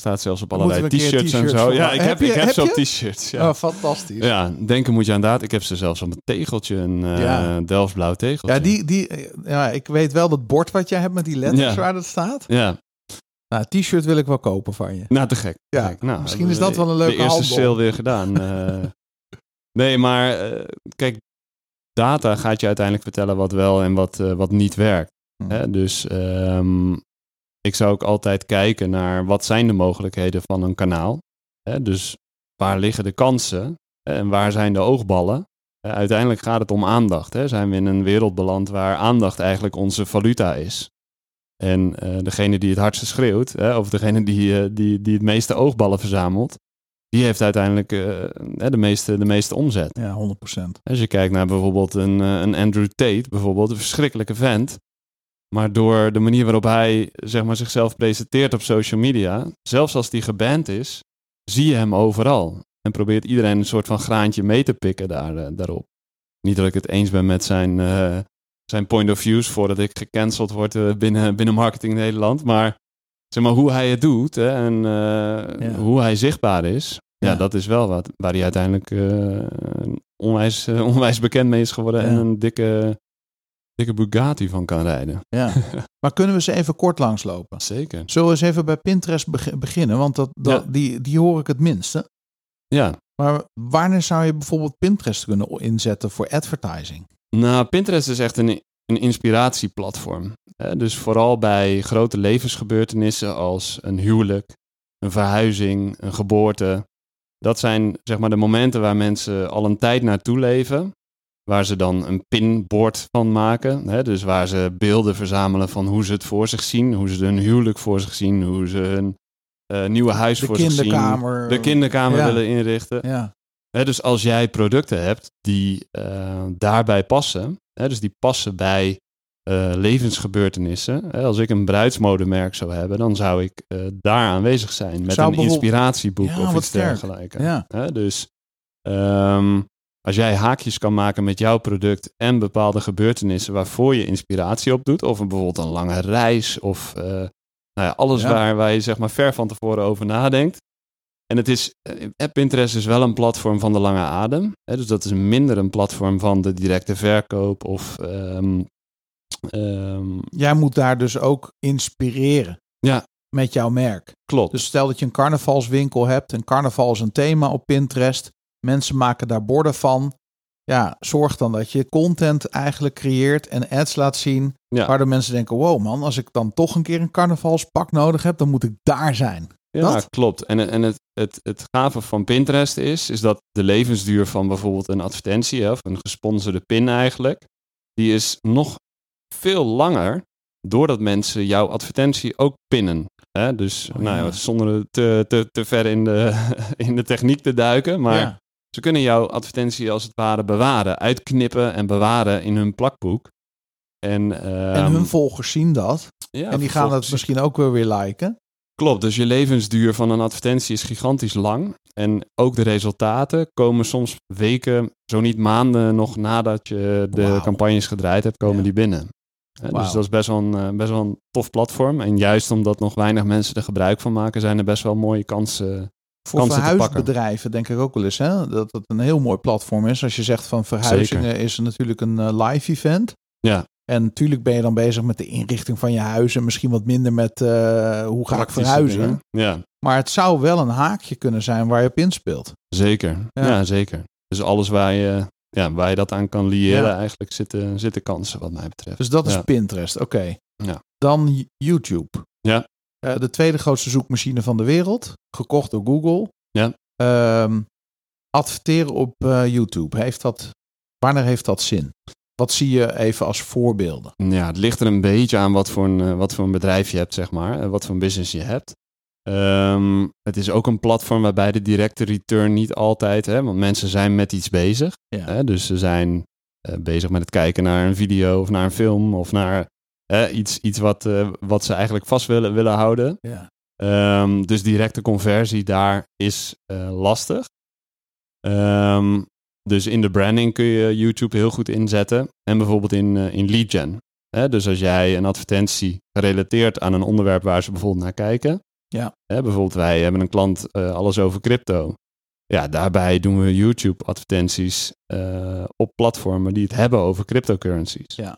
Staat zelfs op allerlei t-shirts en zo. Ja, ik heb, Heb je- ik heb, t-shirts. Ja. Oh, fantastisch. Ja, denken moet je aan data. Ik heb ze zelfs op een tegeltje, een Ja. Delftsblauw tegeltje. Ja, die, die, ja, ik weet wel dat bord wat jij hebt met die letters Ja. waar dat staat. Ja, Nou, t-shirt wil ik wel kopen van je. nou te gek. te Ja, gek. Nou, misschien is dat wel een leuke De eerste handel. sale weer gedaan. eh. *laughs* nee, maar eh, kijk, data gaat je uiteindelijk vertellen wat wel en wat, wat niet werkt. Hm. Hè? Dus ehm, ik zou ook altijd kijken naar wat zijn de mogelijkheden van een kanaal. Hè? Dus waar liggen de kansen en waar zijn de oogballen? Uiteindelijk gaat het om aandacht. Hè? Zijn we in een wereld beland waar aandacht eigenlijk onze valuta is? En eh, degene die het hardste schreeuwt, hè, of degene die, eh, die, die het meeste oogballen verzamelt, die heeft uiteindelijk eh, de, meeste, de meeste omzet. Ja, 100%. Als je kijkt naar bijvoorbeeld een, een Andrew Tate, bijvoorbeeld, een verschrikkelijke vent. Maar door de manier waarop hij zeg maar, zichzelf presenteert op social media, zelfs als die geband is, zie je hem overal. En probeert iedereen een soort van graantje mee te pikken daar, eh, daarop. Niet dat ik het eens ben met zijn, eh, zijn point of views voordat ik gecanceld word eh, binnen, binnen Marketing Nederland. Maar zeg maar hoe hij het doet hè, en Ja. hoe hij zichtbaar is, ja, Ja. dat is wel wat waar hij uiteindelijk onwijs, *laughs* onwijs bekend mee is geworden Ja. en een dikke, dikke Bugatti van kan rijden. *laughs* Ja. maar kunnen we ze even kort langslopen? Zeker. Zullen we eens even bij Pinterest beg- beginnen? Want dat, dat, Ja. die, die hoor ik het minste. Ja, Maar wanneer zou je bijvoorbeeld Pinterest kunnen inzetten voor advertising? Nou, Pinterest is echt een, een inspiratieplatform. Dus vooral bij grote levensgebeurtenissen als een huwelijk, een verhuizing, een geboorte. Dat zijn zeg maar de momenten waar mensen al een tijd naartoe leven. Waar ze dan een pinbord van maken. Hè, dus waar ze beelden verzamelen van hoe ze het voor zich zien. Hoe ze hun huwelijk voor zich zien. Hoe ze hun eh, nieuwe huis De voor zich zien. De kinderkamer Ja. willen inrichten. Ja, Hè, dus als jij producten hebt die eh, daarbij passen, hè, dus die passen bij eh, levensgebeurtenissen. Hè, als ik een bruidsmodemerk zou hebben, dan zou ik daar aanwezig zijn met Zou een bijvoorbeeld- inspiratieboek Ja, of iets sterk. dergelijks. ja. Dus ehm, als jij haakjes kan maken met jouw product en bepaalde gebeurtenissen waarvoor je inspiratie op doet, of een, bijvoorbeeld een lange reis, of eh, nou ja, alles Ja. Waar, waar je zeg maar ver van tevoren over nadenkt. En het is, eh, Pinterest is wel een platform van de lange adem. Hè, dus dat is minder een platform van de directe verkoop of ehm, ehm, Jij moet daar dus ook inspireren. Ja. Met jouw merk. klopt. Dus stel dat je een carnavalswinkel hebt. En carnaval is een thema op Pinterest. Mensen maken daar borden van. Ja, zorg dan dat je content eigenlijk creëert en ads laat zien. ja. Waardoor mensen denken, wow man, als ik dan toch een keer een carnavalspak nodig heb, dan moet ik daar zijn. Ja, Dat? klopt. En, en het, het, het gave van Pinterest is, is dat de levensduur van bijvoorbeeld een advertentie, of een gesponsorde pin eigenlijk, die is nog veel langer doordat mensen jouw advertentie ook pinnen. Hè? Dus Oh, nou, ja. ja, zonder te, te, te ver in de, *laughs* in de techniek te duiken, maar Ja. Ze kunnen jouw advertentie als het ware bewaren, uitknippen en bewaren in hun plakboek. En, En ehm, hun volgers zien dat. ja, en die gaan vervolgens- misschien ook wel weer liken. Klopt, dus je levensduur van een advertentie is gigantisch lang. En ook de resultaten komen soms weken, zo niet maanden nog nadat je de campagnes gedraaid hebt, komen Ja. die binnen. Dus dat is best wel, een, eh, best wel een tof platform. En juist omdat nog weinig mensen er gebruik van maken, zijn er best wel mooie kansen. Voor verhuisbedrijven denk ik ook wel eens hè, dat het een heel mooi platform is. Als je zegt van verhuizingen is er natuurlijk een eh, live event. Ja. En natuurlijk ben je dan bezig met de inrichting van je huis en misschien wat minder met eh, hoe ga ik verhuizen. dingen. Ja, Maar het zou wel een haakje kunnen zijn waar je op inspeelt. zeker. Ja. Ja. zeker. Dus alles waar je, ja, waar je dat aan kan liëren, Ja. eigenlijk zitten, zitten kansen wat mij betreft. Dus dat is Ja. Pinterest, oké. Ja. Dan YouTube. Ja. Eh, de tweede grootste zoekmachine van de wereld. Gekocht door Google. Ja. Ehm, adverteren op eh, YouTube, heeft dat, wanneer heeft dat zin? Wat zie je even als voorbeelden? Ja, het ligt er een beetje aan wat voor een, eh, wat voor een bedrijf je hebt, zeg maar. Wat voor een business je hebt. Ehm, het is ook een platform waarbij de directe return niet altijd, hè, want mensen zijn met iets bezig. Ja. Hè, dus ze zijn bezig met het kijken naar een video of naar een film of naar iets, iets wat, eh, wat ze eigenlijk vast willen, willen houden. Ja. Ehm, dus directe conversie daar is eh, lastig. Ehm, dus in de branding kun je YouTube heel goed inzetten. En bijvoorbeeld in, eh, in lead gen. Dus als jij een advertentie relateert aan een onderwerp waar ze bijvoorbeeld naar kijken. Ja. Bijvoorbeeld wij hebben een klant alles over crypto. Ja, daarbij doen we YouTube advertenties op platformen die het hebben over cryptocurrencies. Ja.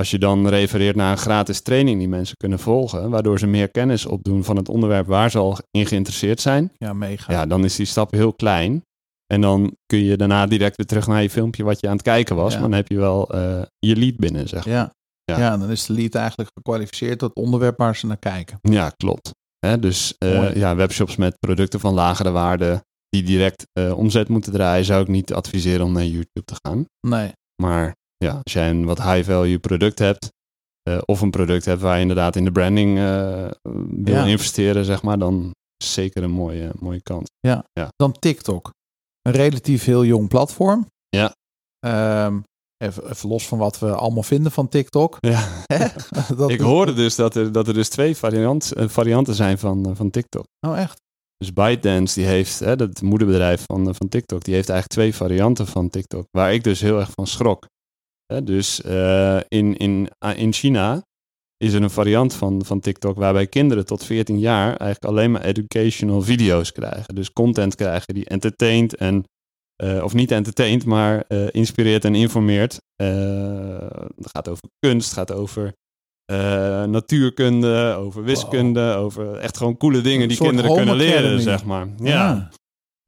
Als je dan refereert naar een gratis training die mensen kunnen volgen, waardoor ze meer kennis opdoen van het onderwerp waar ze al in geïnteresseerd zijn, Ja, mega. ja, dan is die stap heel klein. En dan kun je daarna direct weer terug naar je filmpje wat je aan het kijken was. Ja. Maar dan heb je wel eh, je lead binnen, zeg maar. Ja. Ja. Ja. dan is de lead eigenlijk gekwalificeerd tot het onderwerp waar ze naar kijken. Ja, klopt. Hè, dus eh, ja, webshops met producten van lagere waarde die direct eh, omzet moeten draaien, zou ik niet adviseren om naar YouTube te gaan. Nee. Maar ja, als jij een wat high-value product hebt, eh, of een product hebt waar je inderdaad in de branding eh, wil Ja. investeren, zeg maar, dan is zeker een mooie, mooie kant. Dan TikTok. Een relatief heel jong platform. Ja. Ehm, even, even los van wat we allemaal vinden van TikTok. Ja. *laughs* *laughs* Dat Ik hoorde dus dat er, dat er dus twee variant, eh, varianten zijn van, van TikTok. Oh, echt? Dus ByteDance, die heeft, hè, dat moederbedrijf van, van TikTok, die heeft eigenlijk twee varianten van TikTok. Waar ik dus heel erg van schrok. Dus eh, in, in, ah, in China is er een variant van, van TikTok waarbij kinderen tot 14 jaar eigenlijk alleen maar educational video's krijgen. Dus content krijgen die entertaint en, eh, of niet entertaint, maar eh, inspireert en informeert. Het gaat over kunst, gaat over natuurkunde, over wiskunde, over echt gewoon coole dingen die kinderen kunnen leren, academy. zeg maar. Ja.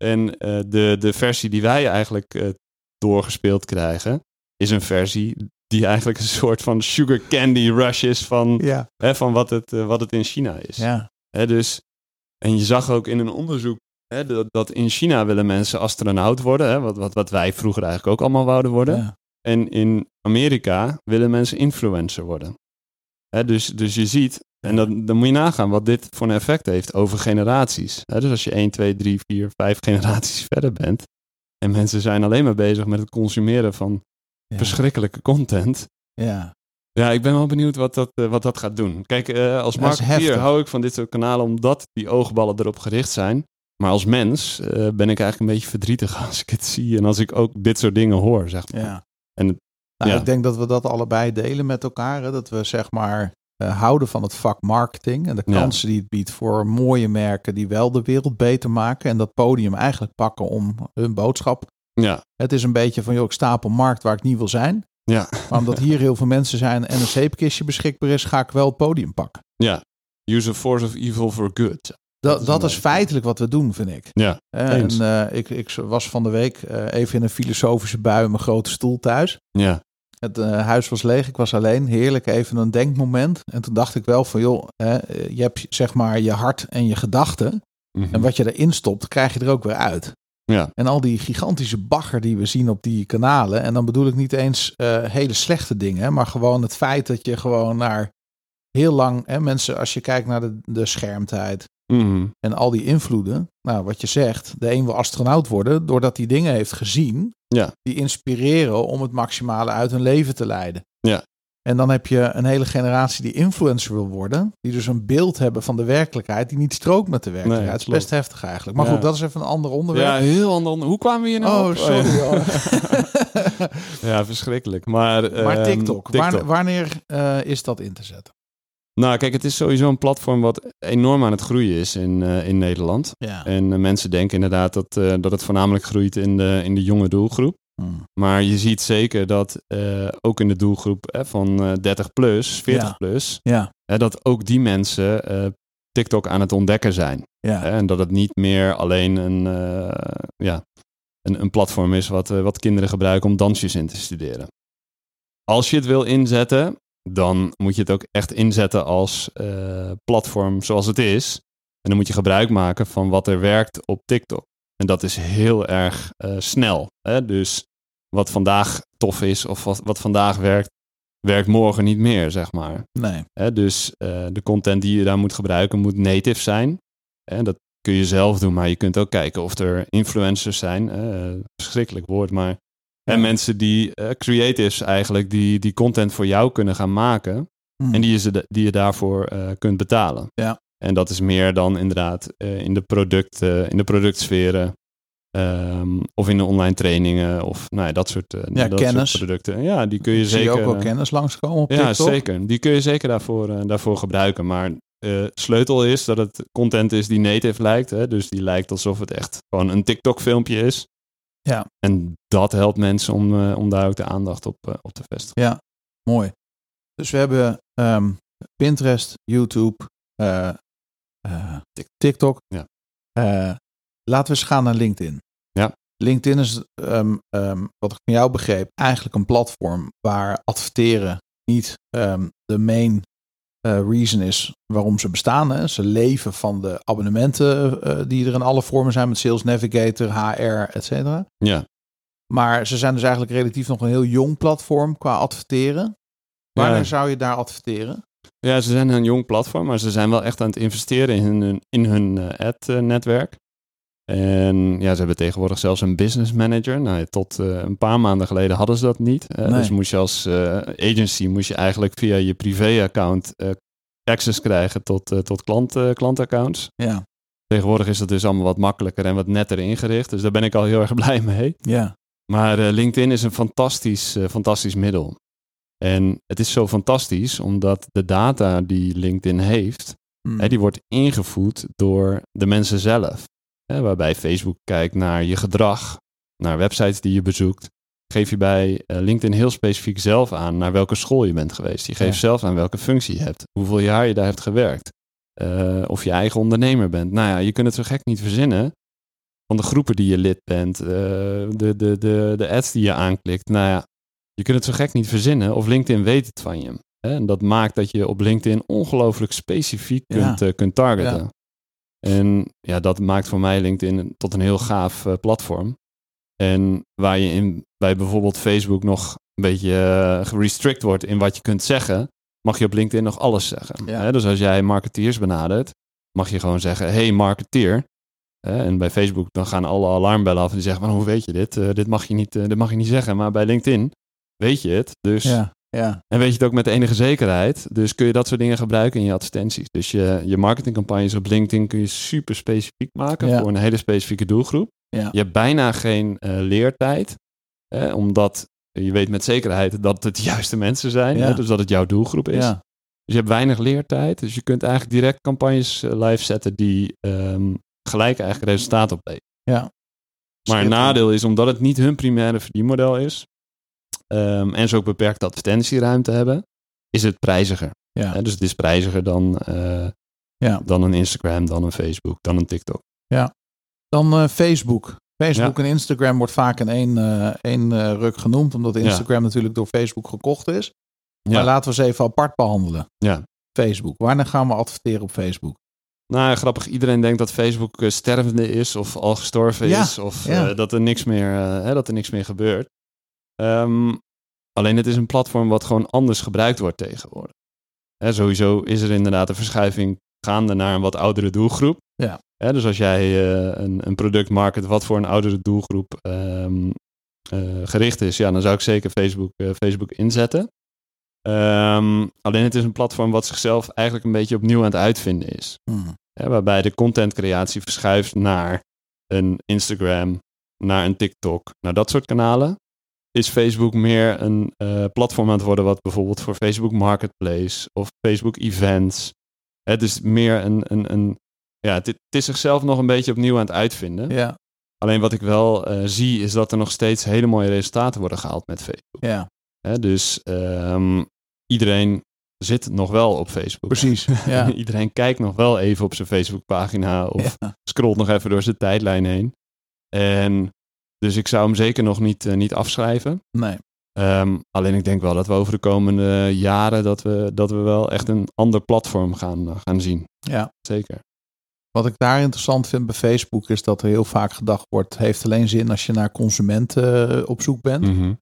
En eh, de, de versie die wij eigenlijk doorgespeeld krijgen, is een versie die eigenlijk een soort van sugar candy rush is van, Ja. hè, van wat, het, eh, wat het in China is. Ja. Hè, dus, en je zag ook in een onderzoek hè, dat, dat in China willen mensen astronaut worden, hè, wat, wat, wat wij vroeger eigenlijk ook allemaal wouden worden. Ja. En in Amerika willen mensen influencer worden. Hè, dus, dus je ziet, en dan, dan moet je nagaan wat dit voor een effect heeft over generaties. Hè, dus als je 1, 2, 3, 4, 5 generaties verder bent. En mensen zijn alleen maar bezig met het consumeren van Ja. verschrikkelijke content. Ja. Ja, ik ben wel benieuwd wat dat, eh, wat dat gaat doen. Kijk, eh, als marketeer hou ik van dit soort kanalen omdat die oogballen erop gericht zijn. Maar als mens eh, ben ik eigenlijk een beetje verdrietig *laughs* als ik het zie en als ik ook dit soort dingen hoor, zeg maar. Ja. En Nou, ja. Ik denk dat we dat allebei delen met elkaar. Hè? Dat we zeg maar houden van het vak marketing en de Ja. kansen die het biedt voor mooie merken die wel de wereld beter maken en dat podium eigenlijk pakken om hun boodschap. Ja, Het is een beetje van, joh, ik sta op een markt waar ik niet wil zijn. ja, Maar omdat hier heel veel mensen zijn en een zeepkistje beschikbaar is, ga ik wel het podium pakken. ja. Use a force of evil for good. Dat, is dat is feitelijk wat we doen, vind ik. Ja, Eh, en eh, ik, ik was van de week eh, even in een filosofische bui in mijn grote stoel thuis. ja, Het huis was leeg, ik was alleen. Heerlijk, even een denkmoment. En toen dacht ik wel van, joh, hè, je hebt zeg maar je hart en je gedachten. Mhm. En wat je erin stopt, krijg je er ook weer uit. Ja, En al die gigantische bagger die we zien op die kanalen. En dan bedoel ik niet eens eh, hele slechte dingen. Maar gewoon het feit dat je gewoon naar heel lang... Hè, mensen, als je kijkt naar de, de schermtijd Mhm. en al die invloeden. Nou, wat je zegt, de een wil astronaut worden doordat hij dingen heeft gezien. Ja. Die inspireren om het maximale uit hun leven te leiden. Ja. En dan heb je een hele generatie die influencer wil worden. Die dus een beeld hebben van de werkelijkheid die niet strookt met de werkelijkheid. Nee, Het is best heftig eigenlijk. Maar Ja. goed, dat is even een ander ja, onderwerp. heel ander. Hoe kwamen we hier nou oh, op? sorry. ja. hoor. *laughs* Ja, verschrikkelijk. Maar, maar ehm, TikTok, waar- wanneer eh, is dat in te zetten? Nou, kijk, het is sowieso een platform wat enorm aan het groeien is in, eh, in Nederland. Ja. En eh, mensen denken inderdaad dat, dat het voornamelijk groeit in de, in de jonge doelgroep. Hmm. Maar je ziet zeker dat eh, ook in de doelgroep eh, van eh, 30 plus, 40 Ja. plus, Ja, hè, dat ook die mensen eh, TikTok aan het ontdekken zijn. ja. Hè, en dat het niet meer alleen een, eh, ja, een, een platform is wat, eh, wat kinderen gebruiken om dansjes in te studeren. Als je het wil inzetten, dan moet je het ook echt inzetten als eh, platform zoals het is. En dan moet je gebruik maken van wat er werkt op TikTok. En dat is heel erg eh, snel. Hè? Dus wat vandaag tof is of wat, wat vandaag werkt, werkt morgen niet meer, zeg maar. Nee. Hè? Dus eh, de content die je daar moet gebruiken moet native zijn. En dat kun je zelf doen, maar je kunt ook kijken of er influencers zijn. eh, verschrikkelijk woord, maar en mensen die eh, creatives eigenlijk, die, die content voor jou kunnen gaan maken. Hm. En die je, ze- die je daarvoor kunt betalen. Ja. En dat is meer dan inderdaad in, de product, in de productsferen. Ehm, of in de online trainingen. Of nou ja, dat soort, eh, Ja, dat kennis. soort producten. Ja, die kun je zie zeker... ook wel eh, kennis langskomen op ja, TikTok. zeker. Die kun je zeker daarvoor, eh, daarvoor gebruiken. Maar eh, sleutel is dat het content is die native lijkt. Hè? Dus die lijkt alsof het echt gewoon een TikTok-filmpje is. Ja. En dat helpt mensen om, om daar ook de aandacht op, op te vestigen. Mooi. Dus we hebben ehm, Pinterest, YouTube, TikTok. Ja. Laten we eens gaan naar LinkedIn. Ja. LinkedIn is, ehm, ehm, wat ik van jou begreep, eigenlijk een platform waar adverteren niet ehm, de main eh, reason is waarom ze bestaan. Hè. Ze leven van de abonnementen eh, die er in alle vormen zijn met Sales Navigator, HR, et cetera. Ja. Maar ze zijn dus eigenlijk relatief nog een heel jong platform qua adverteren. Wanneer Ja. zou je daar adverteren? ja, ze zijn een jong platform, maar ze zijn wel echt aan het investeren in hun, in hun eh, ad-netwerk. En ja, ze hebben tegenwoordig zelfs een business manager. Nou, ja, tot eh, een paar maanden geleden hadden ze dat niet. Eh, Nee. Dus moest je als eh, agency moest je eigenlijk via je privé-account access krijgen tot, tot klant, klantaccounts. Ja, Tegenwoordig is dat dus allemaal wat makkelijker en wat netter ingericht. Dus daar ben ik al heel erg *laughs* blij mee. ja, Maar LinkedIn is een fantastisch, fantastisch middel. En het is zo fantastisch omdat de data die LinkedIn heeft, Hm. hè, die wordt ingevoed door de mensen zelf. Waarbij Facebook kijkt naar je gedrag, naar websites die je bezoekt. Geef je bij eh, LinkedIn heel specifiek zelf aan naar welke school je bent geweest. Je geeft Ja. zelf aan welke functie je hebt, hoeveel jaar je daar hebt gewerkt. eh, of je eigen ondernemer bent. Nou ja, je kunt het zo gek niet verzinnen. Van de groepen die je lid bent, eh, de, de, de, de ads die je aanklikt. Nou ja, je kunt het zo gek niet verzinnen. Of LinkedIn weet het van je. Hè? En dat maakt dat je op LinkedIn ongelooflijk specifiek Ja. kunt, kunt targeten. Ja. En ja, dat maakt voor mij LinkedIn tot een heel gaaf eh, platform. En waar je in, bij bijvoorbeeld Facebook nog een beetje eh, gerestrict wordt in wat je kunt zeggen, mag je op LinkedIn nog alles zeggen. Ja. Hè? Dus als jij marketeers benadert, mag je gewoon zeggen, hey marketeer. Hè? En bij Facebook dan gaan alle alarmbellen af en die zeggen, maar hoe weet je dit? Eh, dit, mag je niet, dit mag je niet zeggen. Maar bij LinkedIn weet je het. Dus ja, ja, en weet je het ook met enige zekerheid. Dus kun je dat soort dingen gebruiken in je advertenties. Dus je, je marketingcampagnes op LinkedIn kun je super specifiek maken Ja. voor een hele specifieke doelgroep. Ja. Je hebt bijna geen eh, leertijd. Hè, omdat je weet met zekerheid dat het de juiste mensen zijn. Hè, dus dat het jouw doelgroep is. Dus je hebt weinig leertijd. Dus je kunt eigenlijk direct campagnes eh, live zetten die ehm, gelijk eigenlijk resultaat opleveren. ja. Maar een nadeel is, omdat het niet hun primaire verdienmodel is, ehm, en ze ook beperkte advertentieruimte hebben, is het prijziger. Ja, dus het is prijziger dan, eh, Ja. dan een Instagram, dan een Facebook, dan een TikTok. dan eh, Facebook. Facebook en Instagram wordt vaak in één, eh, één ruk genoemd, omdat Instagram natuurlijk door Facebook gekocht is. Maar Ja. laten we ze even apart behandelen. Ja. Facebook. Wanneer gaan we adverteren op Facebook? Nou, ja, grappig. Iedereen denkt dat Facebook stervende is of al gestorven Ja, is. Of ja. dat, er niks meer, hè, dat er niks meer gebeurt. Ehm, alleen het is een platform wat gewoon anders gebruikt wordt tegenwoordig. Hè, sowieso is er inderdaad een verschuiving gaande naar een wat oudere doelgroep. Ja. Hè, dus als jij eh, een, een product market wat voor een oudere doelgroep ehm, eh, gericht is, ja, dan zou ik zeker Facebook, eh, Facebook inzetten. Ehm, alleen het is een platform wat zichzelf eigenlijk een beetje opnieuw aan het uitvinden is. Hm. Hè, waarbij de contentcreatie verschuift naar een Instagram, naar een TikTok, naar dat soort kanalen. Is Facebook meer een eh, platform aan het worden wat bijvoorbeeld voor Facebook Marketplace of Facebook Events. Het is meer een, een, een ja, het, het is zichzelf nog een beetje opnieuw aan het uitvinden. Ja, Alleen wat ik wel eh, zie is dat er nog steeds hele mooie resultaten worden gehaald met Facebook. ja, Hè, dus ehm, iedereen zit nog wel op Facebook. precies. *laughs* Ja. Iedereen kijkt nog wel even op zijn Facebookpagina of Ja. scrolt nog even door zijn tijdlijn heen. En dus ik zou hem zeker nog niet, eh, niet afschrijven. Nee. Ehm, alleen ik denk wel dat we over de komende jaren dat we, dat we wel echt een ander platform gaan, eh, gaan zien. Ja. Zeker. Wat ik daar interessant vind bij Facebook is dat er heel vaak gedacht wordt, heeft alleen zin als je naar consumenten eh, op zoek bent. Mhm.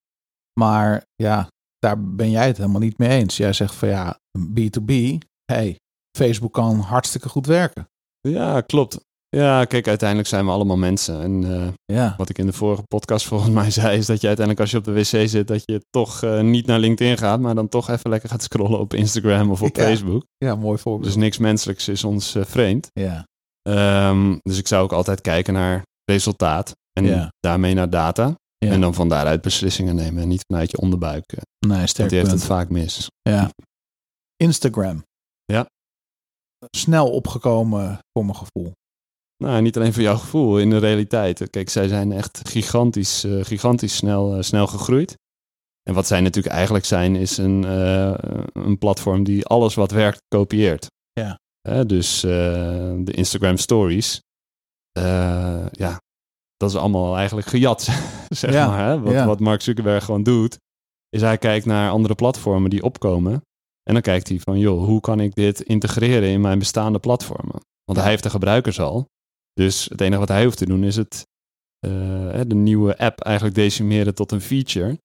Maar ja, daar ben jij het helemaal niet mee eens. Jij zegt van ja, B2B, hey, Facebook kan hartstikke goed werken. Ja, klopt. Ja, kijk, uiteindelijk zijn we allemaal mensen. En eh, Ja, wat ik in de vorige podcast *laughs* volgens mij zei, is dat je uiteindelijk als je op de wc zit, dat je toch eh, niet naar LinkedIn gaat, maar dan toch even lekker gaat scrollen op Instagram of op Ja. Facebook. ja mooi voorbeeld. Dus niks menselijks is ons eh, vreemd. ja, Ehm, dus ik zou ook altijd kijken naar resultaat en Ja. daarmee naar data. Ja. En dan van daaruit beslissingen nemen en niet vanuit je onderbuik. nee, Want sterk die heeft het vaak mis. Ja. Instagram. Ja. Snel opgekomen voor mijn gevoel. Nou, niet alleen voor jouw gevoel, in de realiteit. Kijk, zij zijn echt gigantisch, eh, gigantisch snel, eh, snel gegroeid. En wat zij natuurlijk eigenlijk zijn, is een, eh, een platform die alles wat werkt kopieert. Ja. Dus de Instagram stories, ja, dat is allemaal eigenlijk gejat, *laughs* zeg Ja, maar. Hè? Wat, ja. wat Mark Zuckerberg gewoon doet, is hij kijkt naar andere platformen die opkomen. En dan kijkt hij van, joh, hoe kan ik dit integreren in mijn bestaande platformen? Want hij heeft de gebruikers al. Dus het enige wat hij hoeft te doen is het, eh, de nieuwe app eigenlijk decimeren tot een feature.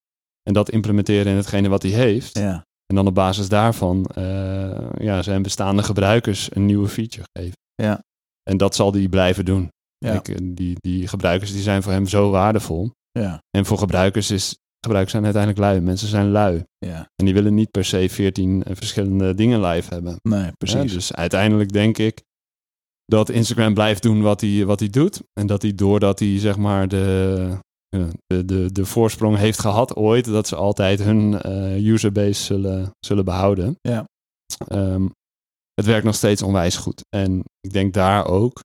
En dat implementeren in hetgene wat hij heeft. Ja, En dan op basis daarvan eh, ja, zijn bestaande gebruikers een nieuwe feature geven. Ja. En dat zal hij blijven doen. Ja. Kijk, eh, die, die gebruikers die zijn voor hem zo waardevol. ja, En voor gebruikers is gebruikers zijn uiteindelijk lui. Mensen zijn lui. ja. En die willen niet per se 14 verschillende dingen live hebben. Nee, precies. Ja, dus uiteindelijk denk ik dat Instagram blijft doen wat hij, wat hij doet. En dat hij doordat hij zeg maar de, de, de, de voorsprong heeft gehad ooit, dat ze altijd hun eh, userbase zullen, zullen behouden. Ja. Ehm, het werkt nog steeds onwijs goed. En ik denk daar ook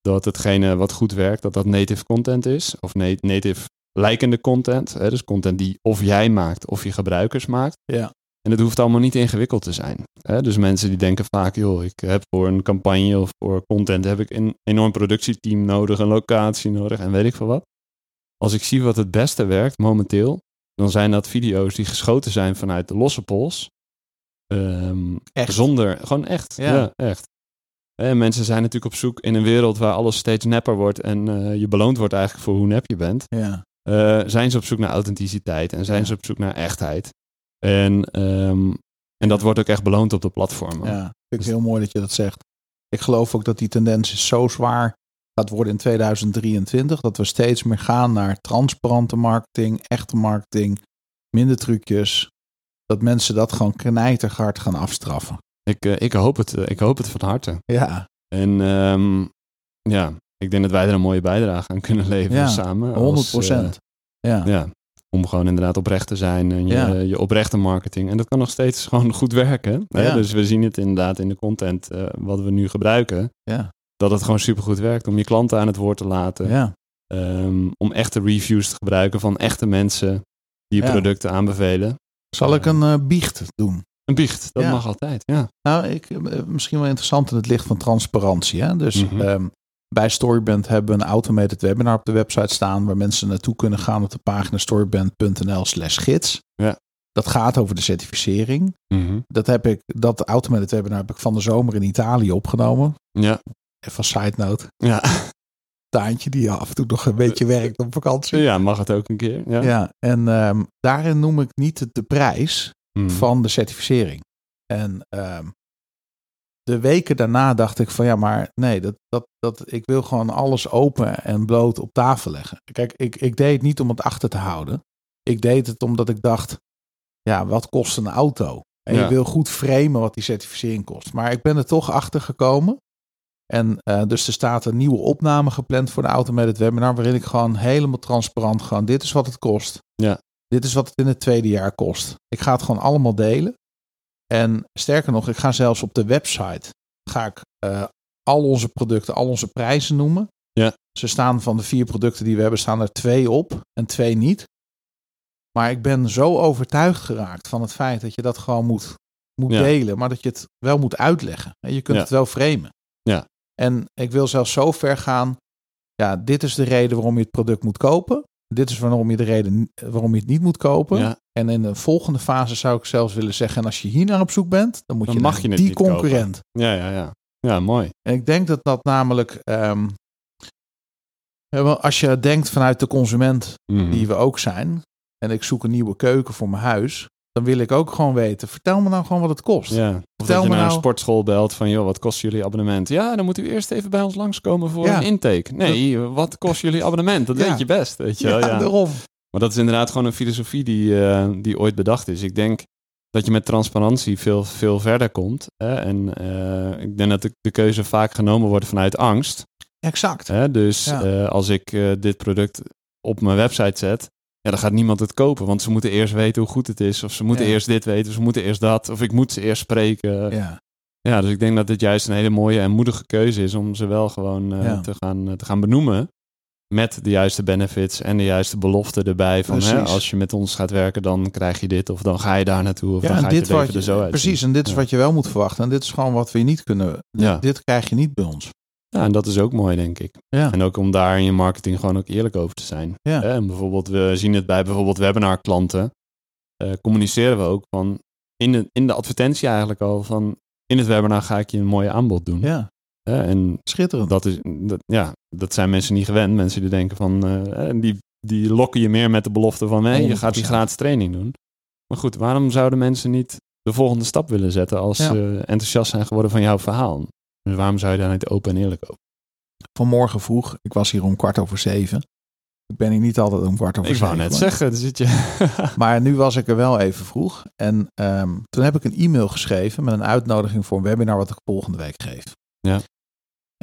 dat hetgene wat goed werkt, dat dat native content is. Of na- native lijkende content. Hè? Dus content die of jij maakt of je gebruikers maakt. Ja. En het hoeft allemaal niet ingewikkeld te zijn. Hè? Dus mensen die denken vaak, joh, ik heb voor een campagne of voor content heb ik een enorm productieteam nodig, een locatie nodig en weet ik veel wat. Als ik zie wat het beste werkt momenteel, dan zijn dat video's die geschoten zijn vanuit de losse pols. Ehm, Echt. Zonder, gewoon echt. Ja. Ja, echt. En mensen zijn natuurlijk op zoek in een wereld waar alles steeds nepper wordt en eh, je beloond wordt eigenlijk voor hoe nep je bent. Ja, Eh, zijn ze op zoek naar authenticiteit en zijn Ja. ze op zoek naar echtheid. En, ehm, en dat wordt ook echt beloond op de platformen. ja. Vind ik Dus- heel mooi dat je dat zegt. Ik geloof ook dat die tendens zo zwaar gaat worden in 2023. Dat we steeds meer gaan naar transparante marketing, echte marketing, minder trucjes. Dat mensen dat gewoon knijterhard gaan afstraffen. Ik, eh, ik, hoop het, eh, ik hoop het van harte. Ja, En ehm, ja, ik denk dat wij er een mooie bijdrage aan kunnen leveren Ja, samen. 100 als, procent. eh, ja. ja, om gewoon inderdaad oprecht te zijn en je, Ja. je oprechte marketing. En dat kan nog steeds gewoon *laughs* goed werken. Hè? Ja. Dus we zien het inderdaad in de content eh, wat we nu gebruiken. Ja. Dat het gewoon supergoed werkt om je klanten aan het woord te laten. ja. Ehm, om echte reviews te gebruiken van echte mensen die je producten aanbevelen. Zal ik een eh, biecht doen? Een biecht, dat mag altijd. Ja. Nou, ik, eh, misschien wel interessant in het licht van transparantie. Hè? Dus Mhm. ehm, bij Storyband hebben we een automated webinar op de website staan waar mensen naartoe kunnen gaan op de pagina storyband.nl slash gids. Ja. Dat gaat over de certificering. Mhm. Dat heb ik, dat automated webinar heb ik van de zomer in Italië opgenomen. ja. Even side note. Ja. Taantje die af en toe nog een beetje werkt op vakantie. ja, mag het ook een keer. Ja. Ja, en ehm, daarin noem ik niet de prijs, Mhm. van de certificering. En ehm, de weken daarna dacht ik van ja, maar nee, dat, dat, dat, ik wil gewoon alles open en bloot op tafel leggen. Kijk, ik, ik deed het niet om het achter te houden. Ik deed het omdat ik dacht, ja, wat kost een auto? En je wil goed framen wat die certificering kost. Maar ik ben er toch achter gekomen. En eh, dus er staat een nieuwe opname gepland voor de Automated Webinar, waarin ik gewoon helemaal transparant gewoon, dit is wat het kost. Ja. Dit is wat het in het tweede jaar kost. Ik ga het gewoon allemaal delen. En sterker nog, ik ga zelfs op de website ga ik eh, al onze producten, al onze prijzen noemen. Ja. Ze staan van de vier producten die we hebben, staan er twee op en twee niet. Maar ik ben zo overtuigd geraakt van het feit dat je dat gewoon moet, moet Ja. delen, maar dat je het wel moet uitleggen. En je kunt Ja. het wel framen. Ja. En ik wil zelfs zo ver gaan. Ja, dit is de reden waarom je het product moet kopen. Dit is waarom je de reden waarom je het niet moet kopen. Ja. En in de volgende fase zou ik zelfs willen zeggen: en als je hier naar op zoek bent, dan moet Dan je mag die kopen. concurrent. Ja, ja, ja. Ja, mooi. En ik denk dat dat namelijk, ehm, als je denkt vanuit de consument Mhm. die we ook zijn, en ik zoek een nieuwe keuken voor mijn huis, dan wil ik ook gewoon weten, vertel me nou gewoon wat het kost. Ja. Vertel me naar een nou- sportschool belt van, joh, wat kost jullie abonnement? Ja, dan moet u eerst even bij ons langskomen voor Ja. een intake. Nee, wat kost jullie abonnement? Dat Ja. weet je best, weet je wel. Ja, daarom. Maar dat is inderdaad gewoon een filosofie die, eh, die ooit bedacht is. Ik denk dat je met transparantie veel, veel verder komt. Hè? En eh, ik denk dat de, de keuze vaak genomen wordt vanuit angst. Exact. Hè? Dus eh, als ik dit product op mijn website zet, ja, dan gaat niemand het kopen. Want ze moeten eerst weten hoe goed het is. Of ze moeten Ja. eerst dit weten, of ze moeten eerst dat. Of ik moet ze eerst spreken. Ja. Ja. dus ik denk dat dit juist een hele mooie en moedige keuze is om ze wel gewoon eh, Ja. te, gaan, te gaan benoemen. Met de juiste benefits en de juiste beloften erbij. Van hè, als je met ons gaat werken, dan krijg je dit. Of dan ga je daar naartoe. Of Ja, dan gaat je dit je, er zo uit. precies, en dit is wat je wel moet verwachten. En dit is gewoon wat we niet kunnen. Ja. Dit krijg je niet bij ons. Ja, en dat is ook mooi, denk ik. Ja. En ook om daar in je marketing gewoon ook eerlijk over te zijn. Ja. En bijvoorbeeld, we zien het bij bijvoorbeeld webinarklanten. eh communiceren we ook van in de, in de advertentie eigenlijk al van in het webinar ga ik je een mooi aanbod doen. Ja, en schitterend. dat is dat, ja, dat zijn mensen niet gewend. Mensen die denken van eh, en die, die lokken je meer met de belofte van hé, je gaat die 100%. gratis training doen. Maar goed, waarom zouden mensen niet de volgende stap willen zetten als Ja. ze enthousiast zijn geworden van jouw verhaal? Dus waarom zou je daar niet open en eerlijk over? Vanmorgen vroeg, ik was hier om kwart over zeven. Ik ben hier niet altijd om kwart over Ik zeven. wou net hoor. zeggen, dan zit je. *laughs* Maar nu was ik er wel even vroeg. En ehm, toen heb ik een e-mail geschreven met een uitnodiging voor een webinar wat ik volgende week geef. Ja.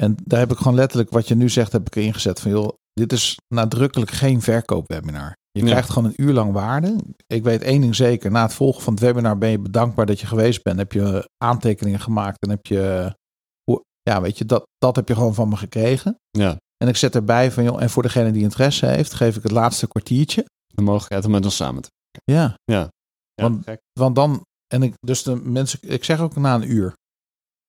En daar heb ik gewoon letterlijk wat je nu zegt, heb ik erin gezet van joh, dit is nadrukkelijk geen verkoopwebinar. Je Ja. krijgt gewoon een uur lang waarde. Ik weet één ding zeker, na het volgen van het webinar ben je bedankbaar dat je geweest bent. Heb je aantekeningen gemaakt en heb je, ja weet je, dat, dat heb je gewoon van me gekregen. ja, En ik zet erbij van joh, en voor degene die interesse heeft, geef ik het laatste kwartiertje. de mogelijkheid om met ons samen te Ja, Ja, Want- gek. Want dan, en ik, dus de mensen, ik zeg ook na een uur,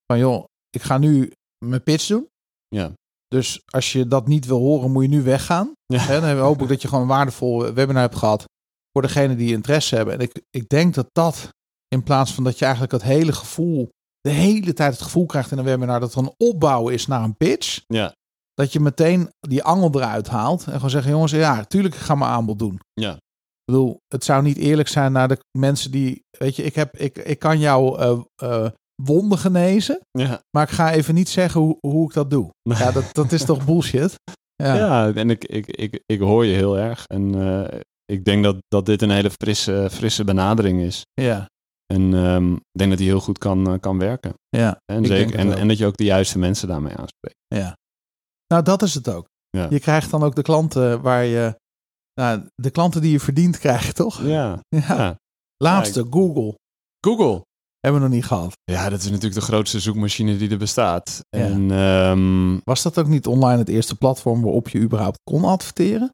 van joh, ik ga nu mijn pitch doen. Ja. Dus als je dat niet wil horen, moet je nu weggaan. Ja. Hè, dan hoop ik dat je gewoon een waardevol webinar hebt gehad voor degene die interesse hebben. En ik, ik denk dat dat, in plaats van dat je eigenlijk het hele gevoel, de hele tijd het gevoel krijgt in een webinar dat er een opbouw is naar een pitch, Ja, dat je meteen die angel eruit haalt en gewoon zeggen, jongens, ja, tuurlijk, ik ga mijn aanbod doen. ja, Ik bedoel, het zou niet eerlijk zijn naar de mensen die, weet je, ik, heb, ik, ik kan jouw eh, eh, wonden genezen, ja. maar ik ga even niet zeggen hoe, hoe ik dat doe. Ja, dat, dat is toch *laughs* bullshit? Ja, Ja, en ik, ik, ik, ik hoor je heel erg. En eh, ik denk dat, dat dit een hele frisse, frisse benadering is. ja, En ehm, ik denk dat die heel goed kan, eh, kan werken. ja, En, zeker, en, en dat je ook de juiste mensen daarmee aanspreekt. ja. Nou, dat is het ook. Ja. Je krijgt dan ook de klanten waar je, nou, de klanten die je verdient krijg je toch? Ja. Ja. ja. Laatste, Google. Google. Hebben we nog niet gehad. Ja, dat is natuurlijk de grootste zoekmachine die er bestaat. En ehm, Was dat ook niet online het eerste platform waarop je überhaupt kon adverteren?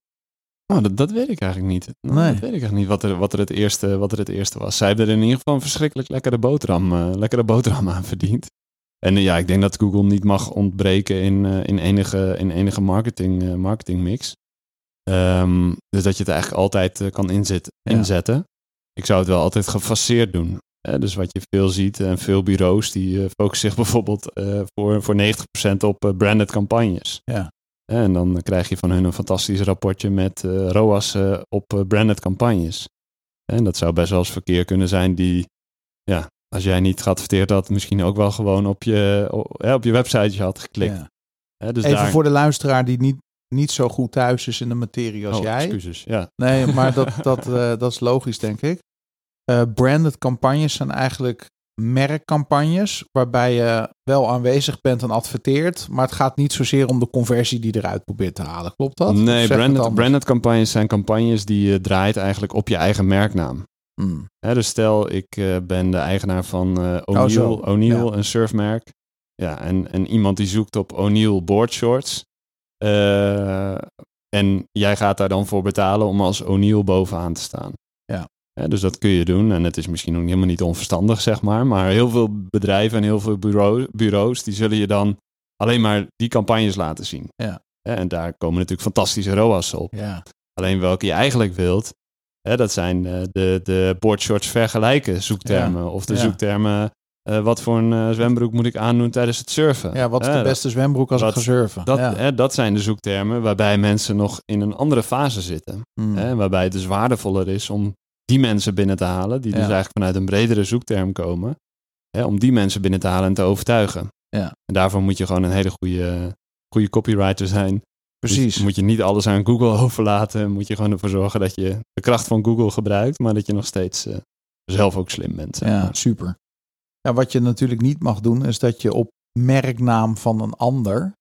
Oh, dat, dat weet ik eigenlijk niet. Nou, Nee. Dat weet ik eigenlijk niet wat er, wat, er het eerste, wat er het eerste was. Zij hebben er in ieder geval een verschrikkelijk lekkere boterham, eh, lekkere boterham aan verdiend. En eh, ja, ik denk dat Google niet mag ontbreken in, eh, in enige, in enige marketing, marketingmix. Ehm, dus dat je het eigenlijk altijd kan inzet, Ja. inzetten. Ik zou het wel altijd gefaseerd doen. Dus wat je veel ziet en veel bureaus die focussen zich bijvoorbeeld voor, voor 90% op branded campagnes. Ja. En dan krijg je van hun een fantastisch rapportje met eh, ROAS eh, op eh, branded campagnes. En dat zou best wel eens verkeer kunnen zijn die, ja, als jij niet geadverteerd had, misschien ook wel gewoon op je, o- hè, op je website had geklikt. Ja. Dus Even daar... voor de luisteraar die niet, niet zo goed thuis is in de materie als oh, jij. excuses. Ja. Nee, maar dat, *laughs* dat, dat is logisch, denk ik. Branded campagnes zijn eigenlijk merkcampagnes waarbij je wel aanwezig bent en adverteert, maar het gaat niet zozeer om de conversie die je eruit probeert te halen. Klopt dat? Nee, branded, branded campagnes zijn campagnes die je draait eigenlijk op je eigen merknaam. Hmm. Dus stel, ik eh, ben de eigenaar van eh O'Neill, Oh. O'Neill een surfmerk. Ja, en, en iemand die zoekt op O'Neill board shorts. Eh, en jij gaat daar dan voor betalen om als O'Neill bovenaan te staan. Ja. Dus dat kun je doen. En het is misschien ook helemaal niet onverstandig, zeg maar. Maar heel veel bedrijven en heel veel bureau, bureaus, die zullen je dan alleen maar die campagnes laten zien. Ja. En daar komen natuurlijk fantastische ROAS op. Ja, Alleen welke je eigenlijk wilt, hè, dat zijn eh, de, de boardshorts vergelijken zoektermen. Of de zoektermen eh, wat voor een eh, zwembroek moet ik aandoen tijdens het surfen? Ja, wat is de beste zwembroek als ik ga surfen? Dat, hè, dat zijn de zoektermen waarbij mensen nog in een andere fase zitten. Hmm. Hè, waarbij het dus waardevoller is om die mensen binnen te halen, die dus eigenlijk vanuit een bredere zoekterm komen. Hè, om die mensen binnen te halen en te overtuigen. Ja. En daarvoor moet je gewoon een hele goede, goede copywriter zijn. Precies. Moet, moet je niet alles aan Google *laughs* overlaten. Moet je gewoon ervoor zorgen dat je de kracht van Google gebruikt, maar dat je nog steeds eh, zelf ook slim bent. zeg Ja, super. Ja, wat je natuurlijk niet mag doen, is dat je op merknaam van een ander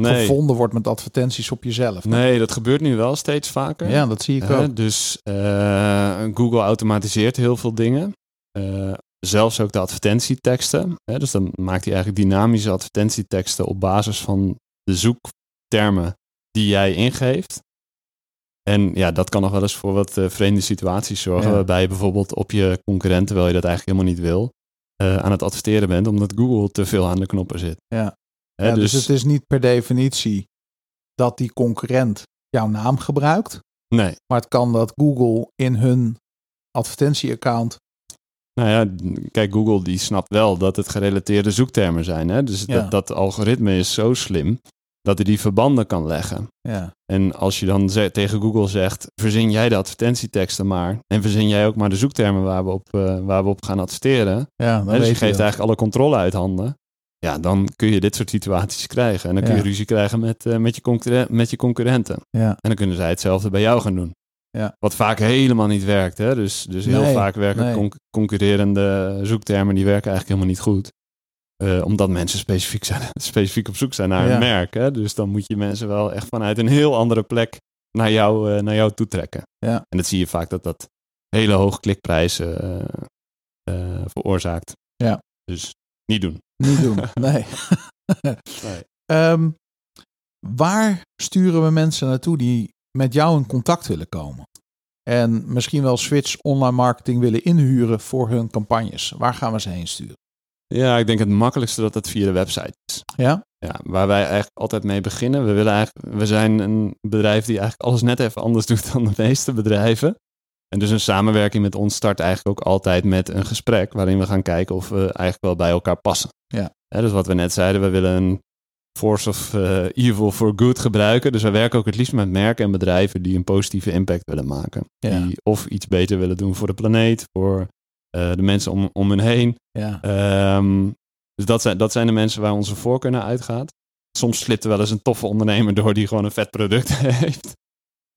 Nee, gevonden wordt met advertenties op jezelf. nee, dat gebeurt nu wel steeds vaker. Ja, dat zie ik ook. dus eh, Google automatiseert heel veel dingen. Eh, zelfs ook de advertentieteksten. Hè, dus dan maakt hij eigenlijk dynamische advertentieteksten op basis van de zoektermen die jij ingeeft. En ja, dat kan nog wel eens voor wat eh, vreemde situaties zorgen. Ja. Waarbij je bijvoorbeeld op je concurrent, terwijl je dat eigenlijk helemaal niet wil, aan het adverteren bent, omdat Google te veel aan de knoppen zit. Ja. Hè, Ja, dus, het is niet per definitie dat die concurrent jouw naam gebruikt. nee, Maar het kan dat Google in hun advertentieaccount. Nou ja, kijk, Google die snapt wel dat het gerelateerde zoektermen zijn. Hè? Dus Ja. dat, dat algoritme is zo slim dat hij die verbanden kan leggen. Ja, En als je dan ze- tegen Google zegt, verzin jij de advertentieteksten maar. En verzin jij ook maar de zoektermen waar we op, eh, waar we op gaan adverteren. ja dan Hè, dus je geeft eigenlijk alle controle uit handen. Ja, dan kun je dit soort situaties krijgen. En dan kun Ja. je ruzie krijgen met, eh, met, je met je concurrenten. Ja, En dan kunnen zij hetzelfde bij jou gaan doen. Ja. Wat vaak helemaal niet werkt. Hè? Dus, dus heel Nee, vaak werken nee. conc- concurrerende zoektermen, die werken eigenlijk helemaal niet goed. Eh, omdat mensen specifiek, zijn, *laughs* specifiek op zoek zijn naar een merk. Hè? Dus dan moet je mensen wel echt vanuit een heel andere plek naar jou, eh, naar jou toe trekken. Ja. En dat zie je vaak dat dat hele hoge klikprijzen veroorzaakt. Ja. Dus niet doen. Niet doen. *laughs* Nee. Nee. Ehm, waar sturen we mensen naartoe die met jou in contact willen komen? En misschien wel Switch online marketing willen inhuren voor hun campagnes. Waar gaan we ze heen sturen? Ja, ik denk het makkelijkste dat het via de website is. Ja? Ja, waar wij eigenlijk altijd mee beginnen. We, willen eigenlijk, we zijn een bedrijf die eigenlijk alles net even anders doet dan de meeste bedrijven. En dus een samenwerking met ons start eigenlijk ook altijd met een gesprek waarin we gaan kijken of we eigenlijk wel bij elkaar passen. Ja. Hè, dus wat we net zeiden, we willen een force of eh, evil for good gebruiken. Dus wij werken ook het liefst met merken en bedrijven die een positieve impact willen maken. Ja. Die of iets beter willen doen voor de planeet, voor eh, de mensen om, om hen heen. Ja. Ehm, dus dat zijn, dat zijn de mensen waar onze voorkeur naar uitgaat. Soms slipt er wel eens een toffe ondernemer door die gewoon een vet product *laughs* heeft.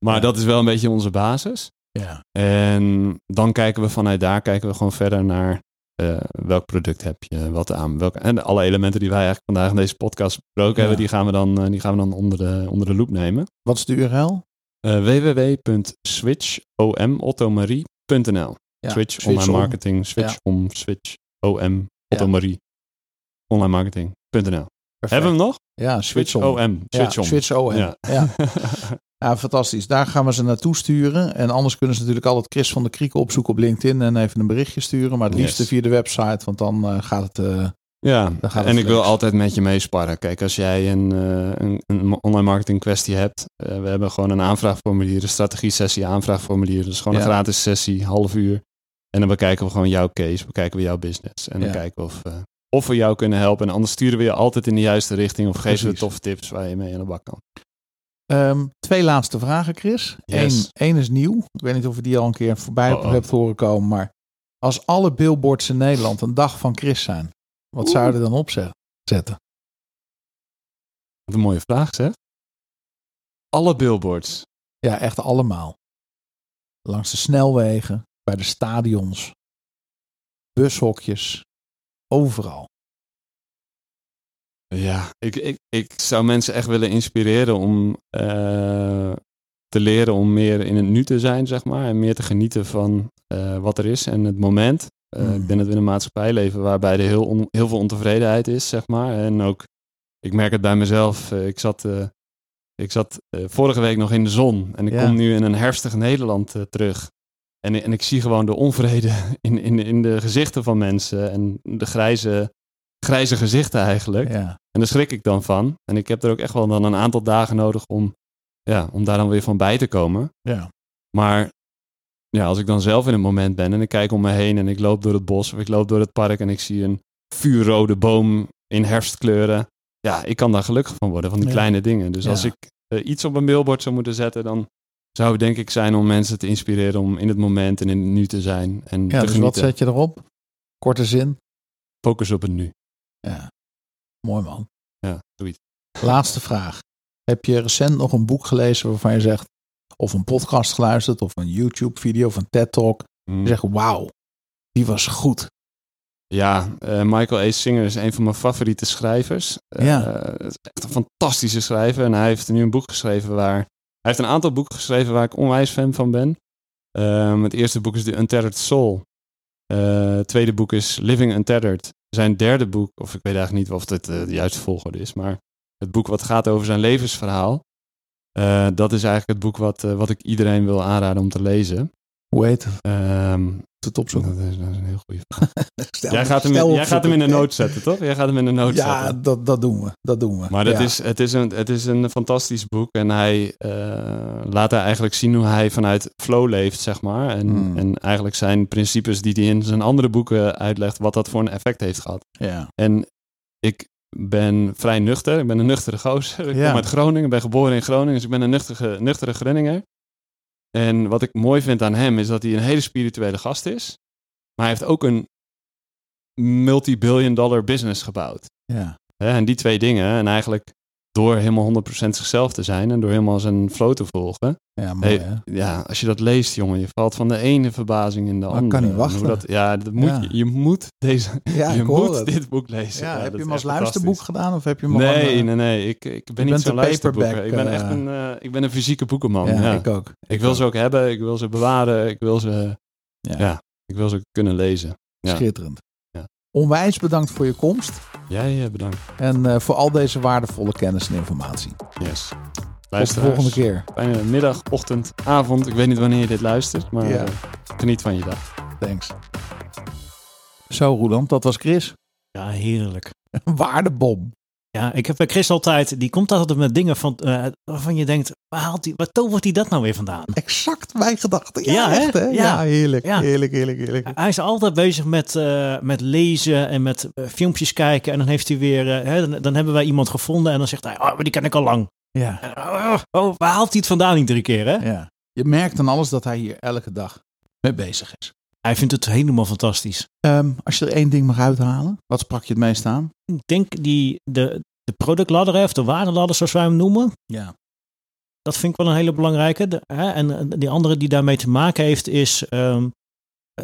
Maar Ja. dat is wel een beetje onze basis. Ja. En dan kijken we vanuit daar kijken we gewoon verder naar eh, welk product heb je, wat aan, welke, en alle elementen die wij eigenlijk vandaag in deze podcast besproken Ja. hebben, die gaan we dan, eh, die gaan we dan onder, de, onder de loep nemen. Wat is de URL? Eh www.switchommarie.nl Ja, Switch, switch online om. marketing, switch om, switch, om, Otto Ja. Marie, online marketing.nl. Hebben we hem nog? Ja, Switch om. Switch OM. Ja. *laughs* Ja. Fantastisch. Daar gaan we ze naartoe sturen. En anders kunnen ze natuurlijk altijd Chris van der Krieken opzoeken op LinkedIn en even een berichtje sturen. Maar het liefste Yes. via de website, want dan eh, gaat het. eh, Ja, Dan gaat het en ik wil altijd met je meesparren. Kijk, als jij een, eh, een, een online marketing kwestie hebt, we hebben gewoon een aanvraagformulier, een strategie sessie aanvraagformulier. Dat is gewoon Ja. een gratis sessie, half uur. En dan bekijken we gewoon jouw case, bekijken we jouw business. En dan Ja. kijken we of, of we jou kunnen helpen. En anders sturen we je altijd in de juiste richting of geven we toffe tips waar je mee aan de bak kan. Ehm, twee laatste vragen, Chris. Yes. Eén, één is nieuw. Ik weet niet of je die al een keer voorbij Oh, oh. hebt horen komen. Maar als alle billboards in Nederland een dag van Chris zijn, wat zou je er dan op ze- zetten? Wat een mooie vraag, zeg. Alle billboards. Ja, echt allemaal. Langs de snelwegen, bij de stadions, bushokjes, overal. Ja, ik, ik, ik zou mensen echt willen inspireren om eh, te leren om meer in het nu te zijn, zeg maar. En meer te genieten van eh, wat er is en het moment. Eh, Mhm. Ik denk dat we in een maatschappij leven waarbij er heel, on- heel veel ontevredenheid is, zeg maar. En ook, ik merk het bij mezelf. ik zat, ik zat vorige week nog in de zon en ik Ja. kom nu in een herfstig Nederland terug. En, en ik zie gewoon de onvrede *laughs* in, in, in de gezichten van mensen en de grijze, grijze gezichten eigenlijk. Ja, En daar schrik ik dan van. En ik heb er ook echt wel dan een aantal dagen nodig om, ja, om daar dan weer van bij te komen. ja, Maar ja, als ik dan zelf in een moment ben en ik kijk om me heen en ik loop door het bos of ik loop door het park en ik zie een vuurrode boom in herfstkleuren. Ja, ik kan daar gelukkig van worden, van die Ja. kleine dingen. Dus Ja. als ik eh, iets op een billboard zou moeten zetten, dan zou het denk ik zijn om mensen te inspireren om in het moment en in het nu te zijn. En Ja, te dus wat zet je erop? Korte zin. Focus op het nu. Ja, mooi man. Ja, zoiets. Laatste vraag. Heb je recent nog een boek gelezen waarvan je zegt, of een podcast geluisterd, of een YouTube-video of een TED-talk. Mm. Je zegt, wauw, die was goed. Ja, eh, Michael A. Singer is een van mijn favoriete schrijvers. Eh, Ja. het is echt een fantastische schrijver. En hij heeft nu een boek geschreven waar... Hij heeft een aantal boeken geschreven waar ik onwijs fan van ben. Ehm, het eerste boek is The Untethered Soul. Eh, het tweede boek is Living Untethered. Zijn derde boek, of ik weet eigenlijk niet of het eh, de juiste volgorde is, maar het boek wat gaat over zijn levensverhaal. eh, dat is eigenlijk het boek wat, eh, wat ik iedereen wil aanraden om te lezen. Hoe heet het? Ehm, Het opzoeken. dat, is, dat is een heel goede vraag. *laughs* Stel- Jij gaat, hem stel in, jij gaat hem in de noot zetten, toch? Jij gaat hem in de noot Ja, zetten. dat, dat doen we. Dat doen we. Maar dat Ja. is, het, is een, het is een fantastisch boek. En hij eh, laat daar eigenlijk zien hoe hij vanuit flow leeft, zeg maar. En, Hmm. en eigenlijk zijn principes die hij in zijn andere boeken uitlegt, wat dat voor een effect heeft gehad. Ja. En ik ben vrij nuchter. Ik ben een nuchtere gozer. Ik Ja. kom uit Groningen, ben geboren in Groningen. Dus ik ben een nuchtere, nuchtere Groninger. En wat ik mooi vind aan hem is dat hij een hele spirituele gast is. Maar hij heeft ook een multi-billion dollar business gebouwd. Ja. En die twee dingen, en eigenlijk door helemaal 100% zichzelf te zijn en door helemaal zijn flow te volgen. Ja, mooi Hey, hè? ja, als je dat leest, jongen, je valt van de ene verbazing in de Maar andere. kan niet En wachten. Dat, ja, dat moet, Ja. Je, je moet deze, *laughs* Ja, je ik moet het. dit boek lezen. Ja, heb je hem als luisterboek gedaan of heb je hem Nee, nee, nee. Ik, ik ben niet zo'n luisterboeker. Ik ben eh, echt een, eh, ik ben een fysieke boekenman. Ja, ik ook. Ik wil ze ook hebben, ik wil ze bewaren, ik wil ze, Ja. ik wil ze kunnen lezen. Schitterend. Onwijs bedankt voor je komst Jij eh, bedankt. en eh, voor al deze waardevolle kennis en informatie. Yes. Tot de volgende keer. Fijne middag, ochtend, avond. Ik weet niet wanneer je dit luistert, maar Ja. eh, geniet van je dag. Thanks. Zo, Roland, dat was Chris. Ja, heerlijk. Een waardebom. Ja, ik heb bij Chris altijd, die komt altijd met dingen van, eh, waarvan je denkt, waar, haalt die, waar tovert hij dat nou weer vandaan? Exact mijn gedachten. Ja, Ja, echt hè? Ja, Ja. heerlijk, Ja. heerlijk, heerlijk, heerlijk. Hij is altijd bezig met, eh, met lezen en met eh, filmpjes kijken. En dan heeft hij weer, hè, dan, dan hebben wij iemand gevonden en dan zegt hij, oh, maar die ken ik al lang. Ja, En, oh, oh, waar haalt hij het vandaan iedere keer, hè? ja. Je merkt aan alles dat hij hier elke dag mee bezig is. Hij vindt het helemaal fantastisch. Ehm, als je er één ding mag uithalen, wat sprak je het meest aan? Ik denk die, de, de productladder, hè, of de waardeladder zoals wij hem noemen, Ja. dat vind ik wel een hele belangrijke. De- hè, en eh, die andere die daarmee te maken heeft, is ehm,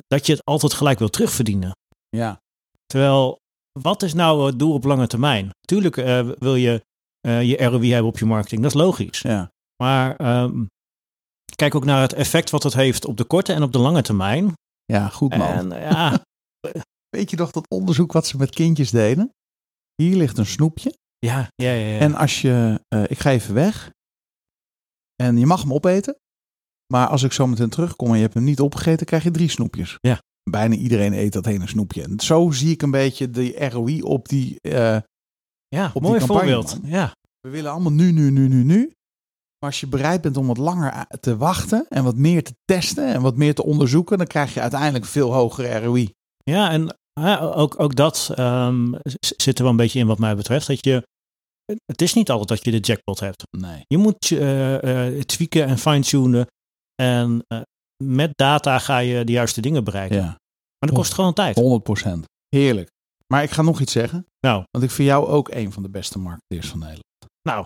dat je het altijd gelijk wil terugverdienen. Ja. Terwijl, wat is nou het doel op lange termijn? Tuurlijk eh, wil je eh, je ROI hebben op je marketing, dat is logisch. Ja. Maar ehm, kijk ook naar het effect wat het heeft op de korte en op de lange termijn. Ja, goed man. En eh, ja, *laughs* Weet je nog dat onderzoek wat ze met kindjes deden? Hier ligt een snoepje. ja, ja, ja, ja. En als je, eh, ik ga even weg. En je mag hem opeten. Maar als ik zo meteen terugkom en je hebt hem niet opgegeten, krijg je drie snoepjes. Ja. Bijna iedereen eet dat ene snoepje. En zo zie ik een beetje de ROI op die. eh, ja, op die campagne, voorbeeld. man. Ja, we willen allemaal nu, nu, nu, nu, nu. Maar als je bereid bent om wat langer te wachten en wat meer te testen en wat meer te onderzoeken, dan krijg je uiteindelijk veel hogere ROI. ja en ook, ook dat ehm, zit er wel een beetje in wat mij betreft. Dat je, het is niet altijd dat je de jackpot hebt. Nee. Je moet eh, eh, tweaken en fine-tunen. En eh, met data ga je de juiste dingen bereiken. Ja, Maar dat kost gewoon tijd. 100%. Heerlijk. Maar ik ga nog iets zeggen. Nou, Want ik vind jou ook een van de beste marketeers van Nederland. nou,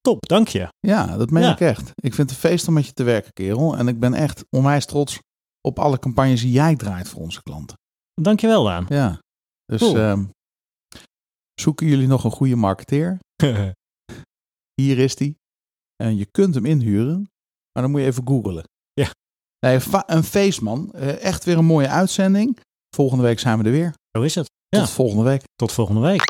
top, dank je. Ja, dat meen Ja. ik echt. Ik vind het een feest om met je te werken, kerel. En ik ben echt onwijs trots op alle campagnes die jij draait voor onze klanten. Dank je wel, Daan. Ja. Dus Cool. ehm, zoeken jullie nog een goede marketeer? *laughs* Hier is die. En je kunt hem inhuren, maar dan moet je even googlen. Ja. Nee, een feest, man. Eh, echt weer een mooie uitzending. Volgende week zijn we er weer. Zo is het. Tot Ja. volgende week. Tot volgende week.